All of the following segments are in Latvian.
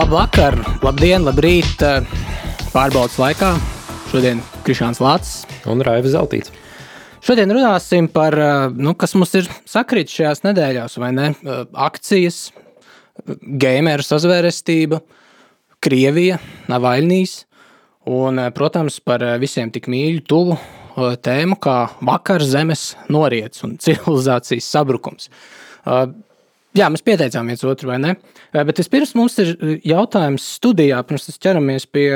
Labvakar, labdien, labrīt, pārbaudas laikā. Šodien Krišāns Lācis un Raiva Zeltīts. Šodien runāsim par, nu, kas mums ir sakrīt šajās nedēļās, vai ne? Akcijas, gameru sazvērestība, Krievija, Navaļnīs un, protams, par visiem tik mīļu, tuvu tēmu kā vakar zemes noriets un civilizācijas sabrukums. Jā, mēs pieteicām viens otru, vai ne? Bet vispirms mums ir jautājums studijā, pirms mēs ķeramies pie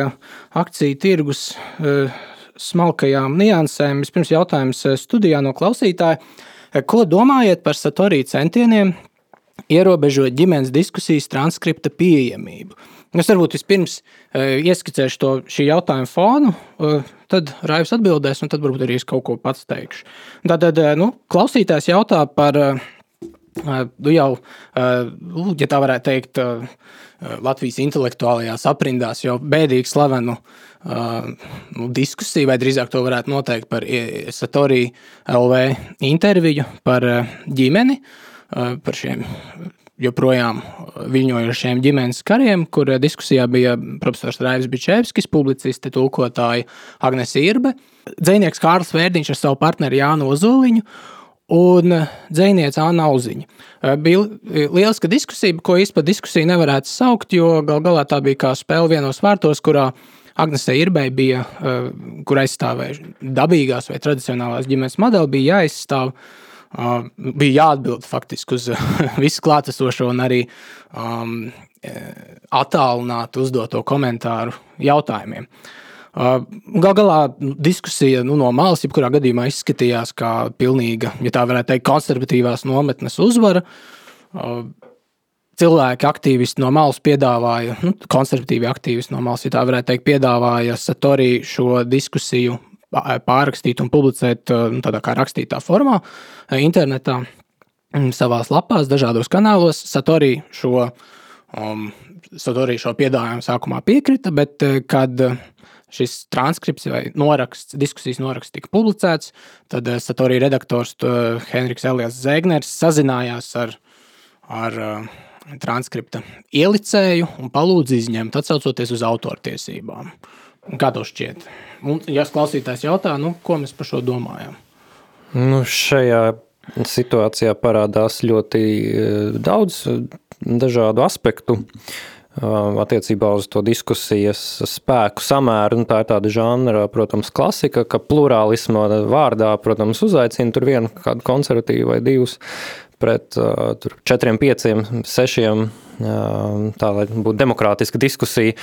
akciju tirgus smalkajām niansēm. Vispirms jautājums studijā no klausītāja. Ko domājat par Satorī centieniem ierobežot ģimenes diskusijas transkripta pieejamību? Es varbūt vispirms ieskicēšu to šī jautājuma fonu, tad Raivs atbildēs, un tad varbūt arī es kaut ko pats teikšu. Tātad, nu, klausītājs jautā par Nu jau, ja tā varētu teikt, Latvijas intelektuālajās aprindās jau bēdīgi slavenu nu, diskusiju, vai drīzāk to varētu noteikt par Satorī LV interviju par ģimeni, par šiem joprojām viļņojošiem ģimenes kariem, kur diskusijā bija profesors Raivs Bičevskis, publiciste, tulkotāja Agnese Irbe, dzēnieks Kārls Vērdiņš ar savu partneri Jānu Ozoliņu un dziniece Anna Uziņa. Bija lieliska diskusija, ko īstenībā diskusiju nevarētu saukt, jo gal galā tā bija kā spēle vienos vārtos, kurā Agnese Irbei bija, kur aizstāvēja dabīgās vai tradicionālās ģimenes modeli, bija jāizstāv. Bija jāatbild faktiski uz visu klātesošo un arī um, attālināti uzdoto komentāru jautājumiem. Uh, Gal galā nu, diskusija nu, no malas, jebkurā gadījumā izskatījās kā pilnīga, ja tā varētu teikt, konservatīvās nometnes uzvara. Cilvēki, aktīvisti no malas piedāvāja, nu, konservatīvi aktīvisti no malas, ja tā varētu teikt, piedāvāja Satorī šo diskusiju pārrakstīt un publicēt nu, tādā kā rakstītā formā internetā, savās lapās, dažādos kanālos. Satorī šo, um, Satorī šo piedāvājumu sākumā piekrita, bet kad uh, šis transkripts vai noraksts, diskusijas noraksts tika publicēts, tad eh, Satorija redaktors Henriks Elijas Zēgners sazinājās ar, ar eh, transkripta ielicēju un palūdza izņemt, atsaucoties uz autortiesībām. Kā tev šķiet? Un, ja klausītājs jautā, nu, ko mēs par šo domājam? Nu, šajā situācijā parādās ļoti eh, daudz dažādu aspektu. Uh, attiecībā uz to diskusijas spēku samēru. Nu, tā ir tāda žanra, protams, klasika, ka plurālisma vārdā, protams, uzaicina tur vienu kādu konservatīvu vai divus pret uh, četriem, pieciem, sešiem, tā lai būtu demokrātiska diskusija.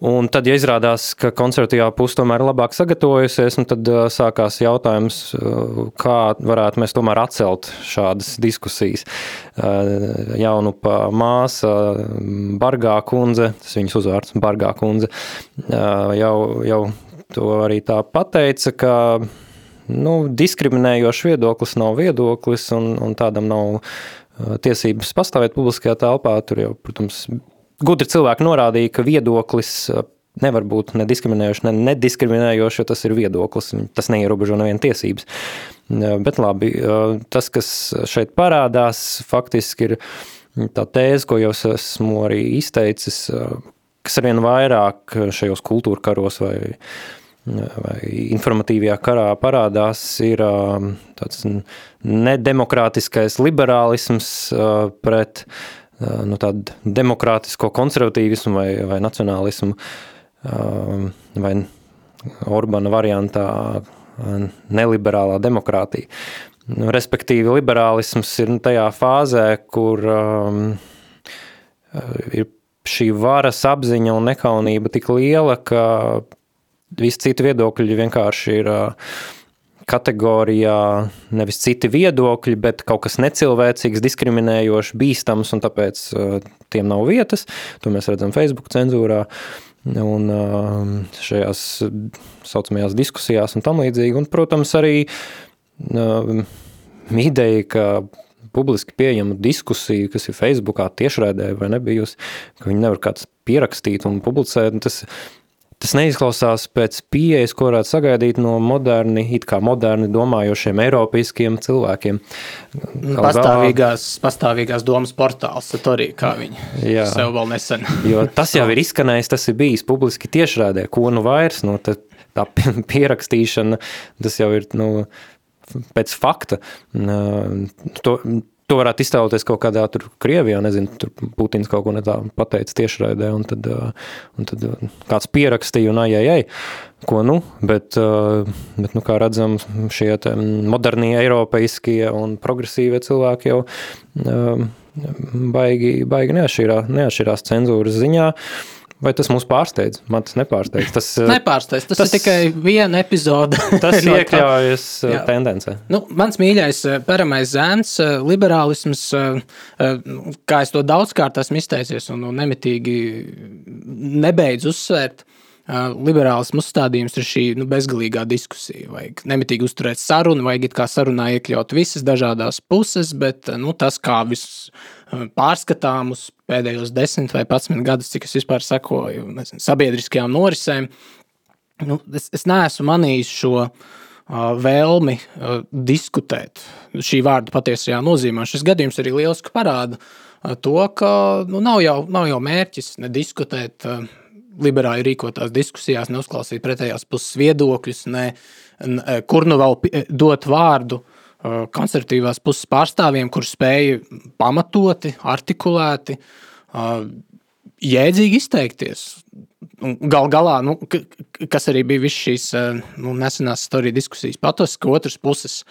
Un tad, ja izrādās, ka konservatīvā puse tomēr ir labāk sagatavojusies, nu tad sākās jautājums, kā varētu mēs tomēr atcelt šādas diskusijas. Jaunu pa māsa Bargā kundze, tas viņas uzvārds Bargā kundze, jau, jau to arī tā pateica, ka nu, diskriminējošs viedoklis nav viedoklis, un, un tādam nav tiesības pastāvēt publiskajā telpā. Tur jau, protams, gudri cilvēki norādīja, ka viedoklis uh, nevar būt ne diskriminējošs, ne nediskriminējošs, jo tas ir viedoklis. Tas neierobežo nevienu tiesības. Uh, bet labi, tas, kas šeit parādās, faktiski ir tā tēze, ko jau esmu arī izteicis, kas arvien vairāk šajos kultūra karos vai vai informatīvajā karā parādās, ir um, tāds nedemokrātiskais liberālisms uh, pret uh, nu, tādu demokrātisko konservatīvismu vai, vai nacionālismu um, vai Orbana variantā uh, neliberālā demokrātija. Nu, respektīvi, liberālisms ir tajā fāzē, kur um, ir šī varas apziņa un nekaunība tik liela, ka visi citi viedokļi vienkārši ir kategorijā nevis citi viedokļi, bet kaut kas necilvēcīgs, diskriminējošs, bīstams, un tāpēc tiem nav vietas. To mēs redzam Facebook cenzūrā un šajās saucamajās diskusijās un tam līdzīgi. Un, protams, arī ideja, ka publiski pieejama diskusija, kas ir Facebookā tiešraidē vai nebijusi, ka viņi nevar kāds pierakstīt un publicēt, tas tas neizklausās pēc pieejas, ko varētu sagaidīt no moderni, it kā moderni domājošiem eiropiskiem cilvēkiem. Pastāvīgās, pastāvīgās domas portāls, Satori, kā viņi Jā. sev vēl nesen. Jo tas jau ir izskanējis, tas ir bijis publiski tiešrādē, ko nu vairs, nu, tā pierakstīšana, tas jau ir, nu, pēc fakta. To, to varētu iztēloties kaut kādā tur Krievijā, nezinu, tur Putins kaut ko nedā pateica tiešraidē, un tad, un tad kāds pierakstīja un ai, ai, ai, ko nu, bet, bet nu, kā redzam, šie modernie, eiropeiskie un progresīvie cilvēki jau baigi, baigi neatšķirās, neatšķirās cenzūras ziņā. Uh, Vai tas mūs pārsteidz? Man tas nepārsteidz. Tas, eh, nepārsteidz. Tas, tas ir tikai viena epizode. Tas no iekļaujas eh, jā. tendencē. Nu, mans mīļais, eh, paramais zēns, liberālisms, kā es to daudzkārt esmu izteicies un nemitīgi nebeidz uzsvērt. Liberālisms uzstādījums ir šī nu, bezgalīgā diskusija. Vajag nemitīgi uzturēt sarunu, vajag it kā sarunā iekļaut visas dažādas puses, bet nu, tas, kā viss pārskatām uz pēdējos desmit vai patsmit gadus, cik es vispār sekoju nezinu, sabiedriskajām norisēm. Nu, es, es neesmu manījis šo uh, vēlmi uh, diskutēt šī vārda patiesajā nozīmē. Šis gadījums arī lieliski parāda uh, to, ka nu, nav, jau, nav jau mērķis nediskutēt. Uh, liberāli rīkotās diskusijās, neuzklausīt pretējās puses viedokļus, ne, ne, kur nu vēl dot vārdu Uh, konservatīvās puses pārstāvjiem, kurš spēja pamatoti, artikulēti, uh, jēdzīgi izteikties. Gal galā, nu, kas arī bija visas šīs uh, nu, nesenās storijas diskusijas patos, ka otras puses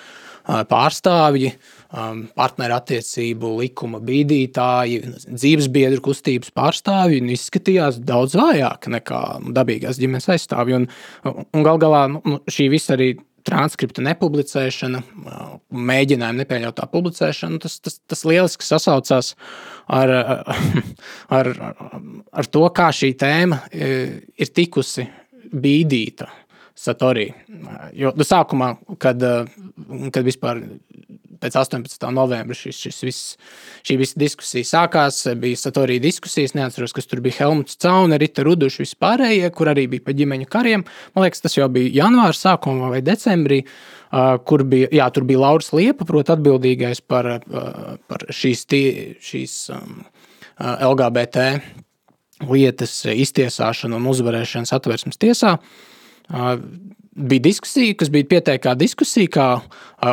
pārstāvji, um, partnerattiecību likuma bīdītāji, dzīvesbiedru kustības pārstāvji nu, izskatījās daudz vājāk nekā dabīgās ģimenes aizstāvji. Un, un gal galā nu, šī visa arī transkripta nepublicēšana, mēģinājuma nepieļautā publicēšana, tas, tas, tas lieliski sasaucās ar, ar, ar to, kā šī tēma ir tikusi bīdīta Satorī. Jo nu, sākumā, kad, kad vispār pēc 18. novembra šis, šis viss, šī visa diskusija sākās. Bija Satorī diskusijas, neatceros, kas tur bija Helmuts Cauna, Rita Ruduši vispārējie, kur arī bija pa ģimeņu kariem. Man liekas, tas jau bija janvāra sākumā vai decembrī. Kur bija, jā, tur bija Lauris Liepa, proti, atbildīgais par, par šīs, tie, šīs um, LGBT lietas iztiesāšanu un uzvarēšanu satversmes tiesā bija diskusija, kas bija pieteikta diskusija, kā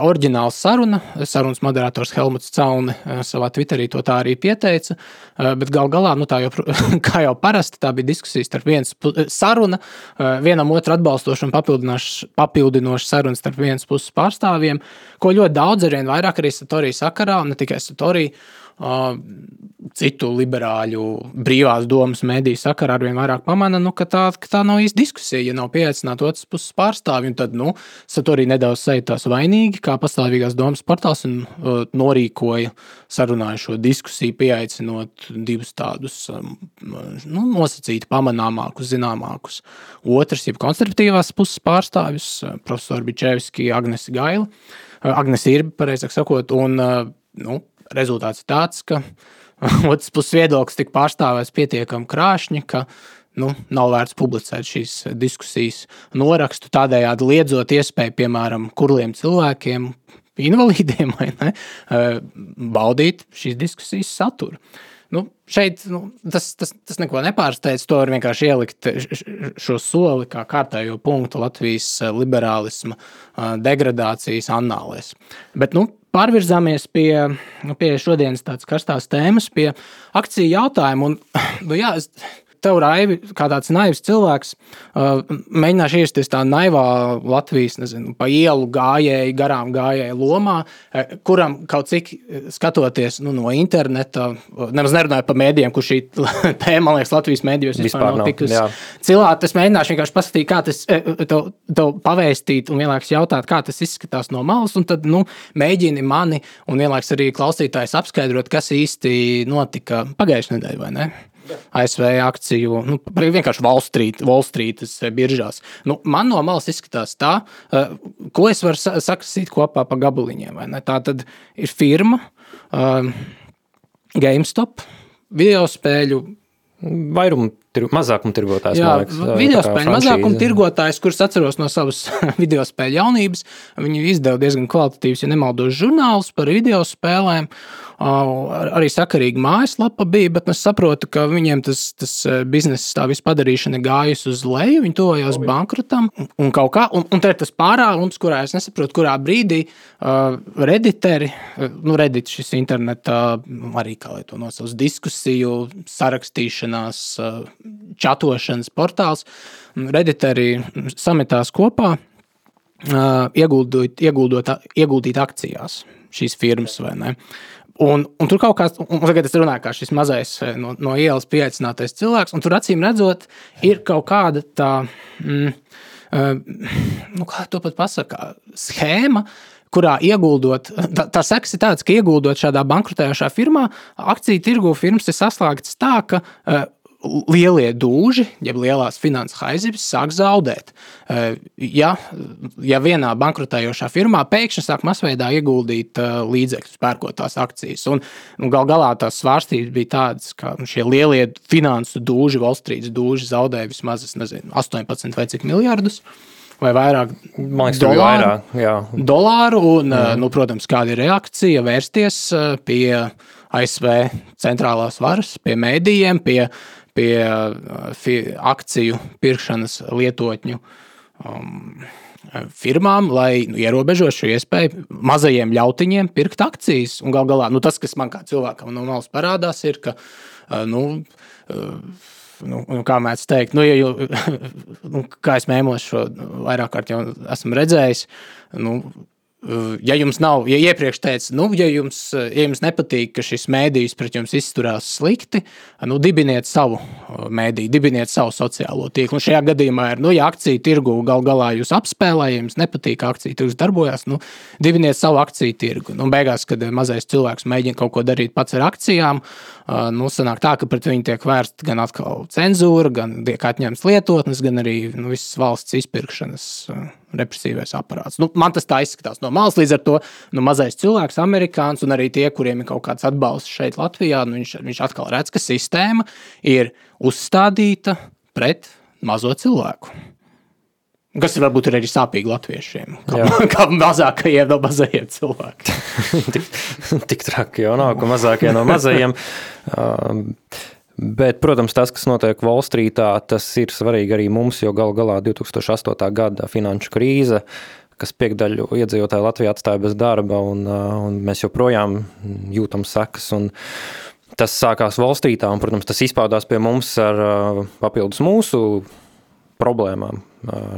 oriģināla saruna. Sarunas moderators Helmuts Cauni savā Twitterī to tā arī pieteica. Bet gal galā, nu, jau, kā jau parasti, tā bija diskusija starp viens saruna, vienam otru atbalstošu un papildinošu sarunu starp vienas puses pārstāvjiem, ko ļoti daudz arvien vairāk arī Satorija sakarā, un ne tikai Satorija citu liberāļu brīvās domas mediju sakarā ar vien vairāk pamana, nu, ka, tā, ka tā nav īsta diskusija. Ja nav pieaicināta otras puses pārstāvji, tad nu, Satorī nedaudz sajūtās vainīgi, kā pastāvīgās domas portāls un uh, norīkoja sarunāju šo diskusiju, pieaicinot divus tādus um, nu, nosacīti pamanāmākus, zināmākus. Otrs ir konservatīvās puses pārstāvis, profesori Bičevski, Agnes Gaila, Agnes Irbi, pareizāk sakot, un nu, rezultāts ir tāds, ka otrs puses viedoklis tika pārstāvēts pietiekami krāšņi, ka nu, nav vērts publicēt šīs diskusijas norakstu, tādējādi liedzot iespēju, piemēram, kurliem cilvēkiem, invalīdiem, ne, eh, baudīt šīs diskusijas saturu. Nu, šeit nu, tas, tas, tas neko nepārsteidz. To var vienkārši ielikt šo soli kā kārtējo punktu Latvijas liberālisma eh, degradācijas annālēs. Bet nu, pārvirzāmies pie, nu, pie šodienas tādas karstās tēmas, pie akciju jautājumu. Un, nu, jā, es, tev, Raivi, kā tāds naivs cilvēks, uh, mēģināšu ierasties tā naivā Latvijas, nezinu, pa ielu gājēju, garām gājēju lomā, uh, kuram kaut cik skatoties nu, no interneta, uh, nemaz nerunāju par mēdījiem, kur šī tēma, man liekas, Latvijas mēdījos vispār nav tikusi cilāta. Es mēģināšu vienkārši paskatīt, kā tas tev, tev pavēstīt un vienlaikus jautāt, kā tas izskatās no malas, un tad, nu, mēģini mani un vienlaikus arī klausītājs apskaidrot, kas īsti notika pagājušajā nedēļā, vai ne? ASV akciju, nu, vienkārši Wall Street, Wall Streetas biržās. Nu, man no malas izskatās tā, uh, ko es varu sakristīt kopā pa gabaliņiem. Tā tad ir firma uh, GameStop, video spēļu vairumu tir, mazākumtirgotājs. Jā, liekas, video spēļu mazākumtirgotājs, kurus atceros no savas video spēļu jaunības. Viņi izdeva diezgan kvalitatīvus, ja nemaldos, žurnālus par video spēlēm. Arī sakarīga mājaslapa bija, bet es saprotu, ka viņiem tas, tas biznesa tā vispadarīšana gājusi uz leju. Viņi tojās bankrotam un kaut kā. Un, un te ir tas pārāvums, kurā es nesaprotu, kurā brīdī uh, rediteri, nu, redit šis interneta arī, kā lai to nosauc, diskusiju, sarakstīšanās, čatošanas portāls. Rediteri sametās kopā, uh, ieguldot, ieguldot, ieguldīt akcijās šīs firmas vai ne. Un, un tur kaut kāds, un tagad es runāju, kā šis mazais eh, no, no ielas pieaicinātais cilvēks, un tur acīm redzot, ir kaut kāda tā, mm, uh, nu, kā to pat pasakā, schēma, kurā ieguldot, tā, tā sekas ir tāds, ka ieguldot šādā bankrotējošā firmā, akciju tirgu firmas ir saslēgts tā, ka uh, lielie dūži, jeb lielās finanses haizivs, sāk zaudēt. Ja, ja vienā bankrotējošā firmā pēkšņi sāk masveidā ieguldīt līdzekļus, pērkot tās akcijas, un nu, gal galā tās svārstības bija tādas, ka šie lielie finansu dūži, Wall Street dūži zaudēja vismaz nezinu, 18 vai cik miljardus vai vairāk Man liekas, dolāru, vairāk, jā. dolāru un, mm. nu, protams, kāda ir reakcija vērsties pie ASV centrālās varas, pie mēdījiem, pie pie akciju pirkšanas lietotņu um, firmām, lai nu, ierobežotu šo iespēju mazajiem ļautiņiem pirkt akcijas. Un gal galā nu, tas, kas man kā cilvēkam no malas parādās, ir, ka, uh, nu, uh, nu, nu, kā mēdz teikt, nu, ja, nu, kā es mēmos šo vairāk kārt jau esmu redzējis, nu, ja jums nav, ja iepriekš teica, nu, ja jums, ja jums nepatīk, ka šis mēdījis pret jums izturās slikti, nu, dibiniet savu mēdīju, dibiniet savu sociālo tīklu. Un šajā gadījumā ir, nu, ja akciju tirgu gal galā jūs apspēlē, ja jums nepatīk, akciju tirgus darbojas, nu, dibiniet savu akciju tirgu. Un beigās, kad mazais cilvēks mēģina kaut ko darīt pats ar akcijām, nu, sanāk tā, ka pret viņu tiek vērsta gan atkal cenzūra, gan tiek atņemts lietotnes, gan arī nu, visas valsts izpirkšanas represīvais aparāts. Nu, man tas tā izskatās no malas. Līdz ar to nu, mazais cilvēks, amerikānis un arī tie, kuriem ir kaut kāds atbalsts šeit, Latvijā, nu, viņš, viņš atkal redz, ka sistēma ir uzstādīta pret mazo cilvēku. Kas varbūt ir arī sāpīgi latviešiem, kā, kā mazākajiem no mazajiem cilvēkiem. tik, tik traki jau nav, ka mazākie no mazajiem. Uh, Bet, protams, tas, kas notiek Wallstreetā, tas ir svarīgi arī mums, jo gal galā 2008. gada finanšu krīze, kas piekdaļu iedzīvotāju Latvijā atstāja bez darba, un, un mēs joprojām jūtam sekas. Tas sākās Wallstreetā, un, protams, tas izpaudās pie mums ar papildus mūsu problēmām,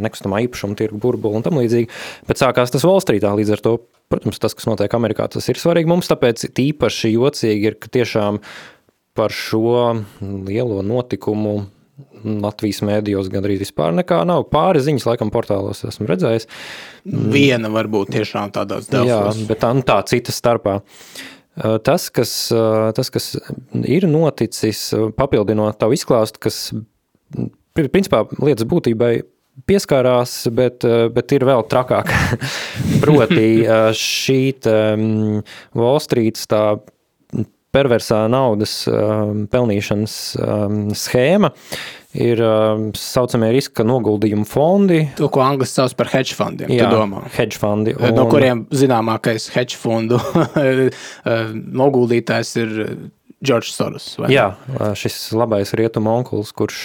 nekustamā īpašuma tirgu burbuli un tam līdzīgi. Bet sākās tas Wallstreetā, līdz ar to, protams, tas, kas notiek Amerikā, tas ir svarīgi mums, tāpēc tīpaši jocīgi ir, ka tiešām par šo lielo notikumu Latvijas mēdījos gandrīz vispār nekā nav. Pāris ziņas, laikam, portālos esmu redzējis. Viena varbūt tiešām tādās delfos. Jā, bet tā, nu, tā citas starpā. Tas kas, tas, kas ir noticis, papildinot tavu izklāstu, kas, principā, lietas būtībai pieskārās, bet, bet ir vēl trakāk. Proti, šī Wall Street tā perversā naudas um, pelnīšanas um, schēma ir um, saucamie riska noguldījumu fondi. To, ko angļuiski sauc par hedge fondiem, Jā, hedge fondi. Un... No kuriem zināmākais hedge fondu noguldītājs ir Džordžs Soros. Jā, šis labais rietumu onkulis, kurš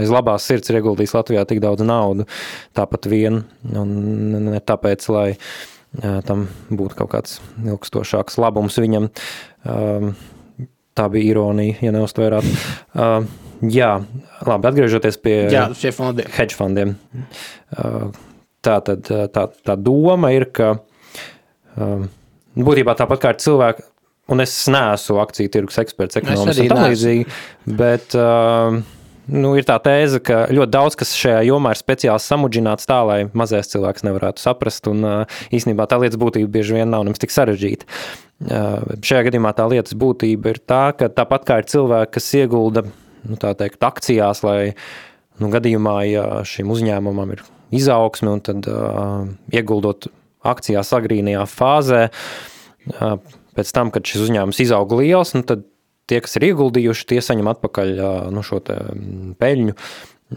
aiz labās sirds ir ieguldījis Latvijā tik daudz naudu, tāpat vien, un ne tāpēc, lai tam būtu kaut kāds ilgstošāks labums viņam. Tā bija ironija, ja neustvērāt. Jā, labi, atgriežoties pie Jā, fondiem. hedge fondiem. Tā, tad, tā, tā doma ir, ka būtībā tāpat kā ar cilvēku, un es neesmu akciju tirgus eksperts, ekonomists un tā līdzīgi, bet uh, nu, ir tā tēze, ka ļoti daudz kas šajā jomā ir speciāli samudžināts tā, lai mazais cilvēks nevarētu saprast. Un īstenībā tā lietas būtība bieži vien nav nemaz tik sarežģīta. Šajā gadījumā tā lietas būtība ir tā, ka tāpat kā ir cilvēki, kas iegulda nu, teikt, akcijās, lai nu, gadījumā, ja šim uzņēmumam ir izaugsme un tad uh, ieguldot akcijās agrīnajā fāzē, uh, pēc tam, kad šis uzņēmums izauga liels, nu, tad tie, kas ir ieguldījuši, tie saņem atpakaļ nu, šo peļņu.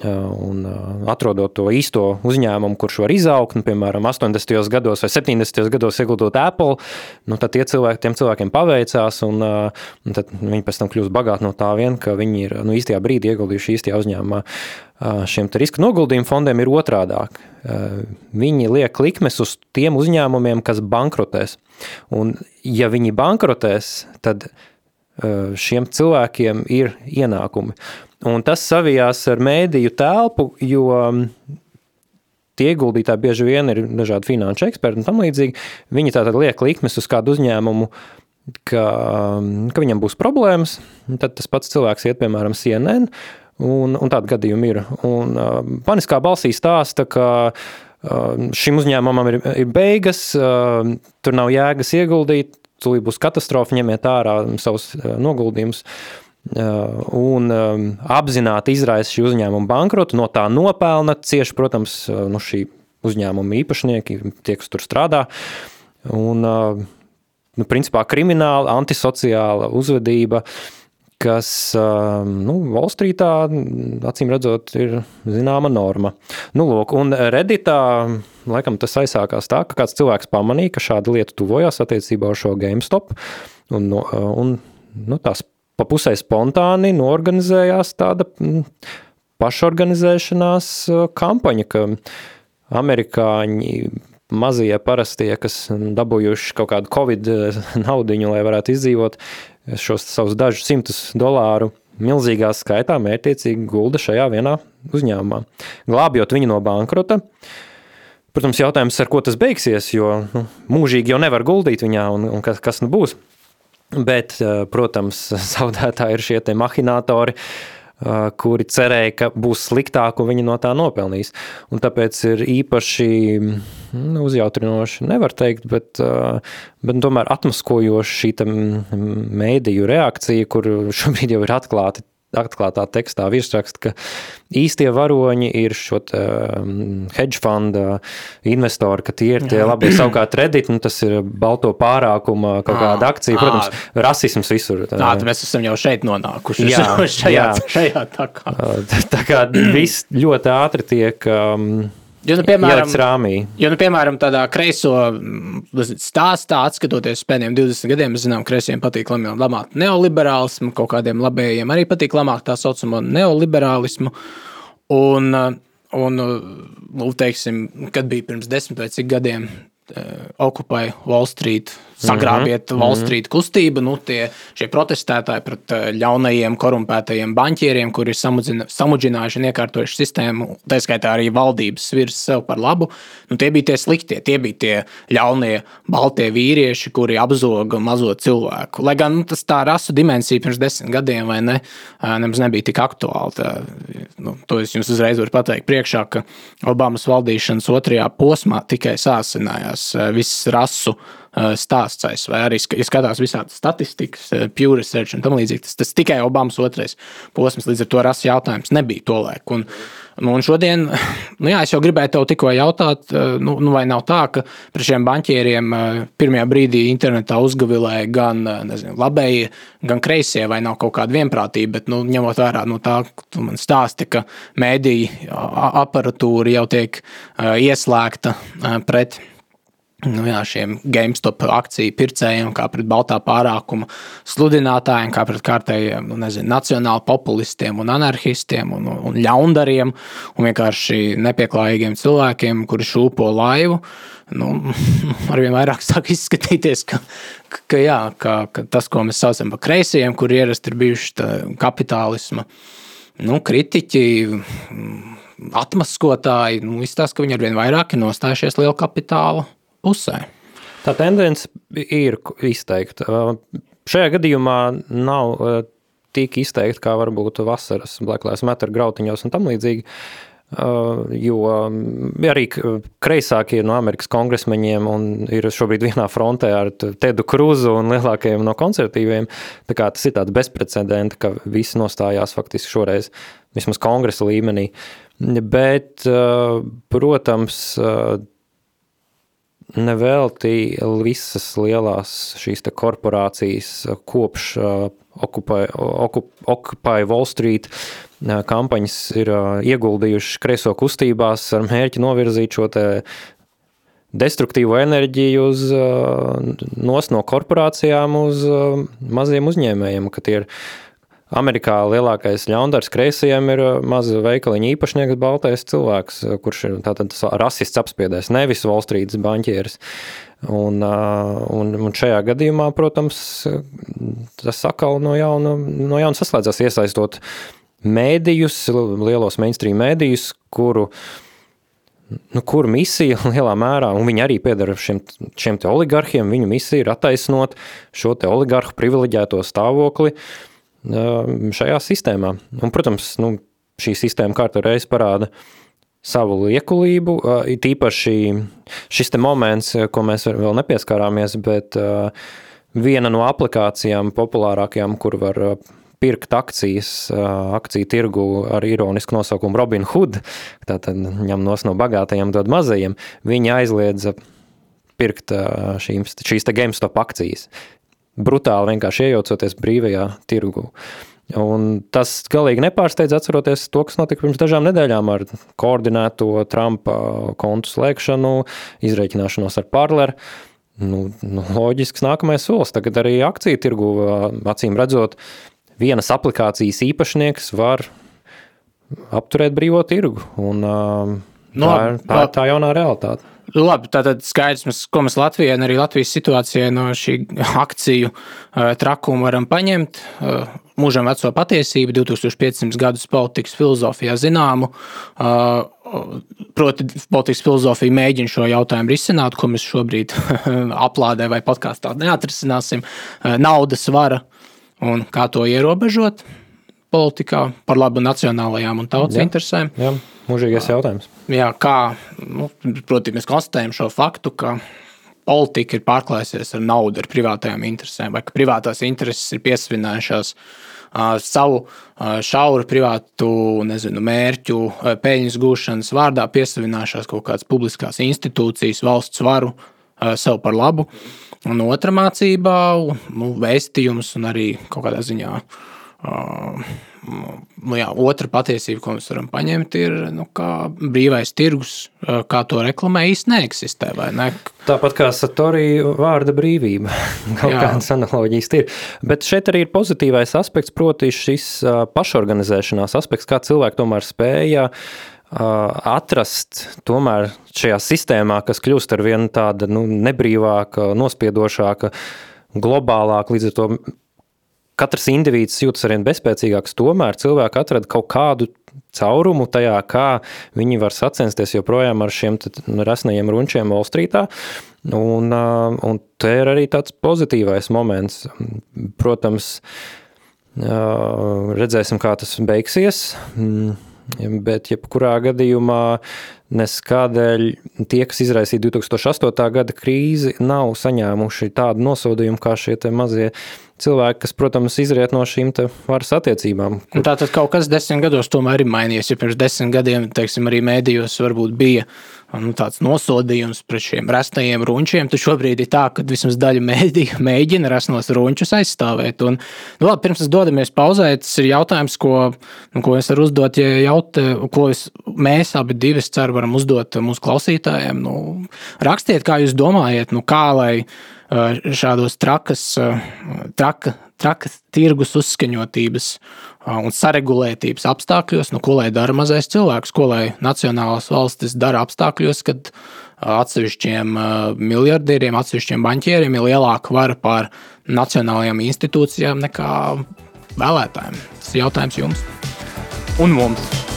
Un atrodot to īsto uzņēmumu, kurš var izaugt, nu, piemēram, 80. gados vai 70. gados ieguldot Apple, nu, tad cilvēki, tiem cilvēkiem paveicās, un, un tad viņi pēc tam kļūst bagāti no tā vien, ka viņi ir nu, īstajā brīdī ieguldījuši īstajā uzņēmumā. Šiem riska noguldījumu fondiem ir otrādāk. Viņi liek likmes uz tiem uzņēmumiem, kas bankrotēs. Un, ja viņi bankrotēs, tad šiem cilvēkiem ir ienākumi. Un tas savijās ar mēdīju telpu, jo tie ieguldītāji bieži vien ir dažādi finanšu eksperti un tam līdzīgi. Viņi tātad liek likmes uz kādu uzņēmumu, ka, ka viņam būs problēmas. Tad tas pats cilvēks iet, piemēram, CNN, un, un tādi gadījumi ir. Un uh, paniskā balsī stāsta, ka uh, šim uzņēmumam ir, ir beigas, uh, tur nav jēgas ieguldīt, tūlīt būs katastrofa, ņemiet ārā savus noguldījumus. Un apzināti izraisa šī uzņēmuma bankrotu, no tā nopelna cieši, protams, nu, šī uzņēmuma īpašnieki, tie, kas tur strādā. Un, nu, principā krimināla, antisociāla uzvedība, kas nu, Wallstreetā, acīm redzot, ir zināma norma. Nu, lūk, un Redditā laikam tas aizsākās tā, ka kāds cilvēks pamanīja, ka šāda lieta tuvojās attiecībā uz šo GameStop, un, un nu, tās pa pusē spontāni norganizējās tāda mm, pašorganizēšanās kampaņa, ka amerikāņi mazie parastie, kas dabūjuši kaut kādu covid naudiņu, lai varētu izdzīvot šos savus dažus simtus dolāru, milzīgā skaitā mērķiecīgi gulda šajā vienā uzņēmumā, glābjot viņu no bankrota. Protams, jautājums, ar ko tas beigsies, jo nu, mūžīgi jau nevar guldīt viņā, un, un kas, kas nu būs. Bet, eh, protams, zaudētāji ir šie mahinātori, eh, kuri cerēja, ka būs sliktāk, un viņi no tā nopelnīs. Un tāpēc ir īpaši nu, uzjautrinoši, nevar teikt, bet, eh, bet tomēr atmaskojoši šī mēdīju reakcija, kur šobrīd jau ir atklāti atklātā tekstā virsraksta, ka īstie varoņi ir šo um, hedge fonda investori, ka tie ir tie labie savukārt Reddit, nu tas ir balto pārākuma kaut kāda akcija, protams, à. rasisms visur. Tā, tā mēs esam jau šeit nonākuši, jā, šajā, jā. šajā tā kā. Tā kā viss ļoti ātri tiek um, Jo, nu, piemēram, jo, nu, piemēram, tādā kreiso mm, stāstā, skatoties pēdējiem 20 gadiem, mēs zinām, ka kreisiem patīk lamāt neoliberālismu, kaut kādiem labējiem arī patīk lamāt tā saucamo neoliberālismu. Un, un nu, teiksim, kad bija pirms desmit vai cik gadiem, okupēja Wall Street, sagrābiet mm -hmm. Wall Street kustību. Nu, tie, protestētāji pret ļaunajiem, korumpētajiem banķieriem, kuri ir samudžinājuši un iekārtojuši sistēmu, tā skaitā arī valdības virs sev par labu. Nu, tie bija tie sliktie, tie bija tie ļaunie baltie vīrieši, kuri apzoga mazo cilvēku. Lai gan nu, tas tā rasu dimensija pirms desmit gadiem vai ne, nemaz nebija tik aktuāla. Tā, nu, to es jums uzreiz varu pateikt priekšā, ka Obamas valdīšanas otrajā posmā tikai sāsinājās viss rasu Eh, stāsts ASV. Arī, ja skatās visādas statistikas, eh, Pew Research un tam līdzīgi, tas, tas tikai Obamas otrais posms, līdz ar to rasu jautājums nebija to laiku. Un, Nu, un šodien, nu jā, es jau gribēju tev tikko jautāt, eh, nu, nu vai nav tā, ka par šiem banķieriem pirmajā brīdī internetā uzgavilēja gan nezinu, labējie, gan kreisie, vai nav kaut kāda vienprātība, bet nu, ņemot vērā no tā, ka tu man stāsti, ka mēdīja aparatūra jau tiek ieslēgta pret nu, jā, šiem GameStop akciju pircējiem, kā pret baltā pārākuma sludinātājiem, kā pret kārtējiem nu, nezinu, nacionāli populistiem un anarchistiem un, un ļaundariem un vienkārši nepieklājīgiem cilvēkiem, kuri šūpo laivu. Nu, arvien vairāk sāk izskatīties, ka, ka, jā, ka, ka tas, ko mēs saucam par kreisajiem, kur ierasti ir bijuši kapitālisma nu, kritiķi, atmaskotāji, nu, izstāsta, ka viņi arvien vairāk ir nostājušies liela kapitāla pusē. Tā tendence ir izteikta. Šajā gadījumā nav tik izteikta, kā varbūt vasaras Lives Matter grautiņos un tam līdzīgi. Jo arī kreisākie no Amerikas kongresmeņiem ir šobrīd vienā frontē ar Tedu Kruzu un lielākajiem no konservatīviem. Tas ir tāds bezprecedenta, ka visi nostājās faktiski šoreiz vismaz kongresa līmenī. Bet, protams, nevelti visas lielās šīs korporācijas kopš Occupy, Occupy Wall Street kampaņas ir ieguldījuši kreiso kustībās ar mērķi novirzīt šo destruktīvo enerģiju uz, nos no korporācijām uz maziem uzņēmējiem, ka tie ir Amerikā lielākais ļaundars kreisajiem ir maza veikaliņa īpašnieks, baltais cilvēks, kurš ir tātad rasists apspiedējs, nevis Wall Street banķieris. Un, un, un šajā gadījumā, protams, tas atkal no jauna, no jauna saslēdzās iesaistot mēdījus, lielos mainstream mēdījus, kuru uh, nu, kur misija lielā mērā, un viņi arī piedara šiem, šiem oligarhiem, viņu misija ir attaisnot šo oligarhu privileģēto stāvokli šajā sistēmā. Un, protams, nu, šī sistēma kārtu reiz parāda savu liekulību, it īpaši šis moments, ko mēs vēl nepieskārāmies, bet viena no aplikācijām populārākajām, kur var pirkt akcijas akciju tirgu ar ironisku nosaukumu Robin Hood, tātad ņem nos no bagātajiem, dod mazajiem, viņi aizliedza pirkt šīm, šīs te GameStop akcijas. Brutāli vienkārši iejaucoties brīvajā tirgu. Un tas galīgi nepārsteidz, atceroties to, kas notika pirms dažām nedēļām ar koordinēto Trumpa kontu slēgšanu, izreikināšanos ar Parleru. Nu, nu, loģisks nākamais solis. Tagad arī akciju tirgu acīm redzot, vienas aplikācijas īpašnieks var apturēt brīvo tirgu. Un, no, tā, ir, tā ir tā jaunā realitāte. Labi, tātad skaidrs, mēs, ko mēs Latvijai un arī Latvijas situācijai no šī akciju uh, trakuma varam paņemt. Uh, mūžam veco patiesību, 2500 gadus politikas filozofijā zināmu. Uh, proti, politikas filozofija mēģina šo jautājumu risināt, ko mēs šobrīd aplādē vai podkāstā neatrisināsim. Naudas vara un kā to ierobežot politikā par labu nacionālajām un tautas jā, interesēm. Jā, mūžīgais jautājums. Jā, kā, nu, protams, mēs konstatējam šo faktu, ka politika ir pārklājusies ar naudu, ar privātajām interesēm, vai ka privātās intereses ir piesavinājušās uh, savu uh, šauru privātu nezinu, mērķu, uh, peļņas gūšanas vārdā, piesavinājušās kaut kādas publiskās institūcijas, valsts varu uh, sev par labu. Un otra mācība, nu, vēstījums un arī kaut kādā ziņā. Uh, nu, jā, otra patiesība, ko mēs varam paņemt, ir nu, brīvais tirgus, kā to reklamē, īstenībā neeksistē. Ne? Tāpat kā Satorija vārda brīvība, kaut jā. kādas analogijas ir. Bet šeit arī ir pozitīvais aspekts, proti, šis pašorganizēšanās aspekts, kā cilvēki tomēr spēja uh, atrast tomēr šajā sistēmā, kas kļūst ar vien tāda nu, nebrīvāka, nospiedošāka, globālāka, līdz ar to katrs indivīds jūtas arvien bezspēcīgāks, tomēr cilvēki atrada kaut kādu caurumu tajā, kā viņi var sacensties joprojām ar šiem resnajiem runčiem Wall Streetā. Un, un te ir arī tāds pozitīvais moments. Protams, redzēsim, kā tas beigsies. Mm, Bet, jebkurā gadījumā, neskādēļ tie, kas izraisīja 2008. gada krīzi, nav saņēmuši tādu nosodījumu kā šie mazie cilvēki, kas, protams, izriet no šīm varas attiecībām. Kur... Tātad kaut kas desmit gados tomēr ir mainījies. Ja pirms desmit gadiem, teiksim, arī mēdījos varbūt bija nu, tāds nosodījums pret šiem restajiem runčiem, tad šobrīd ir tā, ka vismaz daļa mēdīja mēģina resnos runčus aizstāvēt. Un, nu, labi, pirms mēs dodamies pauzē, tas ir jautājums, ko, nu, ko es varu uzdot, ja jaut, ko es, mēs abi divi, ceru, varam uzdot mūsu klausītājiem. Nu, rakstiet, kā jūs domājat, nu, kā lai šādos trakas, traka, trakas tirgus uzskaņotības un saregulētības apstākļos, nu, ko lai dara mazais cilvēks, ko lai nacionālās valstis dara apstākļos, kad atsevišķiem miljardieriem, atsevišķiem banķieriem ir lielāka vara pār nacionālajām institūcijām nekā vēlētājiem. Tas ir jautājums jums un mums.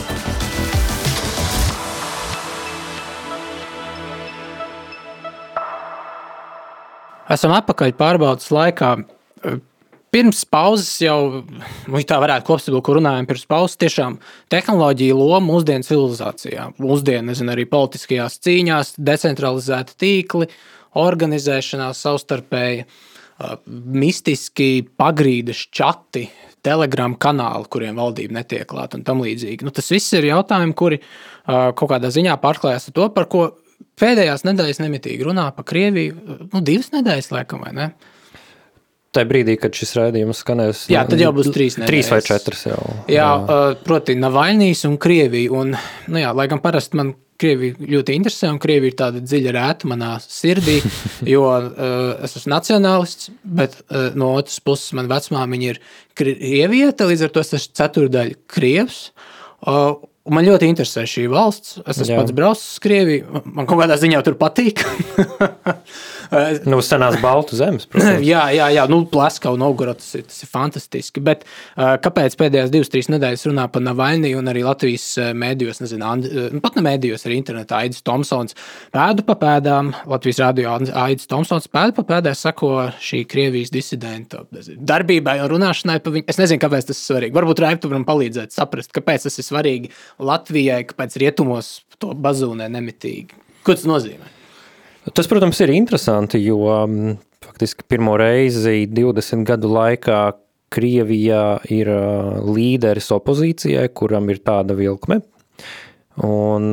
Esam atpakaļ pārbaudas laikā pirms pauzes jau, nu, tā varētu kopsavilkt, kur runājam pirms pauzes, tiešām tehnoloģija loma mūsdienu civilizācijā, mūsdienu, nezinu, arī politiskajās cīņās, decentralizēti tīkli, organizēšanās savstarpēji, mistiski pagrīdes čati, telegram kanāli, kuriem valdība netiek klāta un tam līdzīgi. Nu, tas viss ir jautājumi, kuri kaut kādā ziņā pārklājas ar to, par ko pēdējās nedēļas nemitīgi runā par Krieviju. Nu, divas nedēļas, laikam, vai ne? Tajā brīdī, kad šis raidījums skanēs, jā, tad jau būs trīs nedēļas. Trīs vai četras jau. Jā, jā. proti, Navaļnijas un Krievija. Un, nu jā, lai gan parasti man Krievija ļoti interesē, un Krievija ir tāda dziļa rēta manā sirdī, jo uh, es esmu nacionālists, bet uh, no otras puses man vecmāmiņa ir krievieta, līdz ar to es esmu ceturdaļa krievs. Uh, Man ļoti interesē šī valsts. Es esmu Jā. pats braucis uz Krieviju. Man kaut kādā ziņā tur patīk. nu, senās Baltu zemes. Protams. jā, jā, jā. Nu, Plaskau, tas, ir, tas ir fantastiski. Bet kāpēc pēdējās divas, trīs nedēļas runā par Navaļniju un arī Latvijas mēdījos, nezinu, And, pat ne mēdījos, arī internetā Aidis Tomsons pēdu pa pēdām, Latvijas radio Aidis Tomsons pēdu pa pēdām sako šī Krievijas disidenta darbībai un runāšanai par viņu. Es nezinu, kāpēc tas ir svarīgi. Varbūt Raivtu varam palīdzēt saprast, kāpēc tas ir svarīgi Latvijai, kāpēc rietumos to bazūnē nemitīgi. Ko tas nozīmē? Tas, protams, ir interesanti, jo mm, faktiski pirmo reizi 20 gadu laikā Krievijā ir līderis opozīcijai, kuram ir tāda vilkme. Un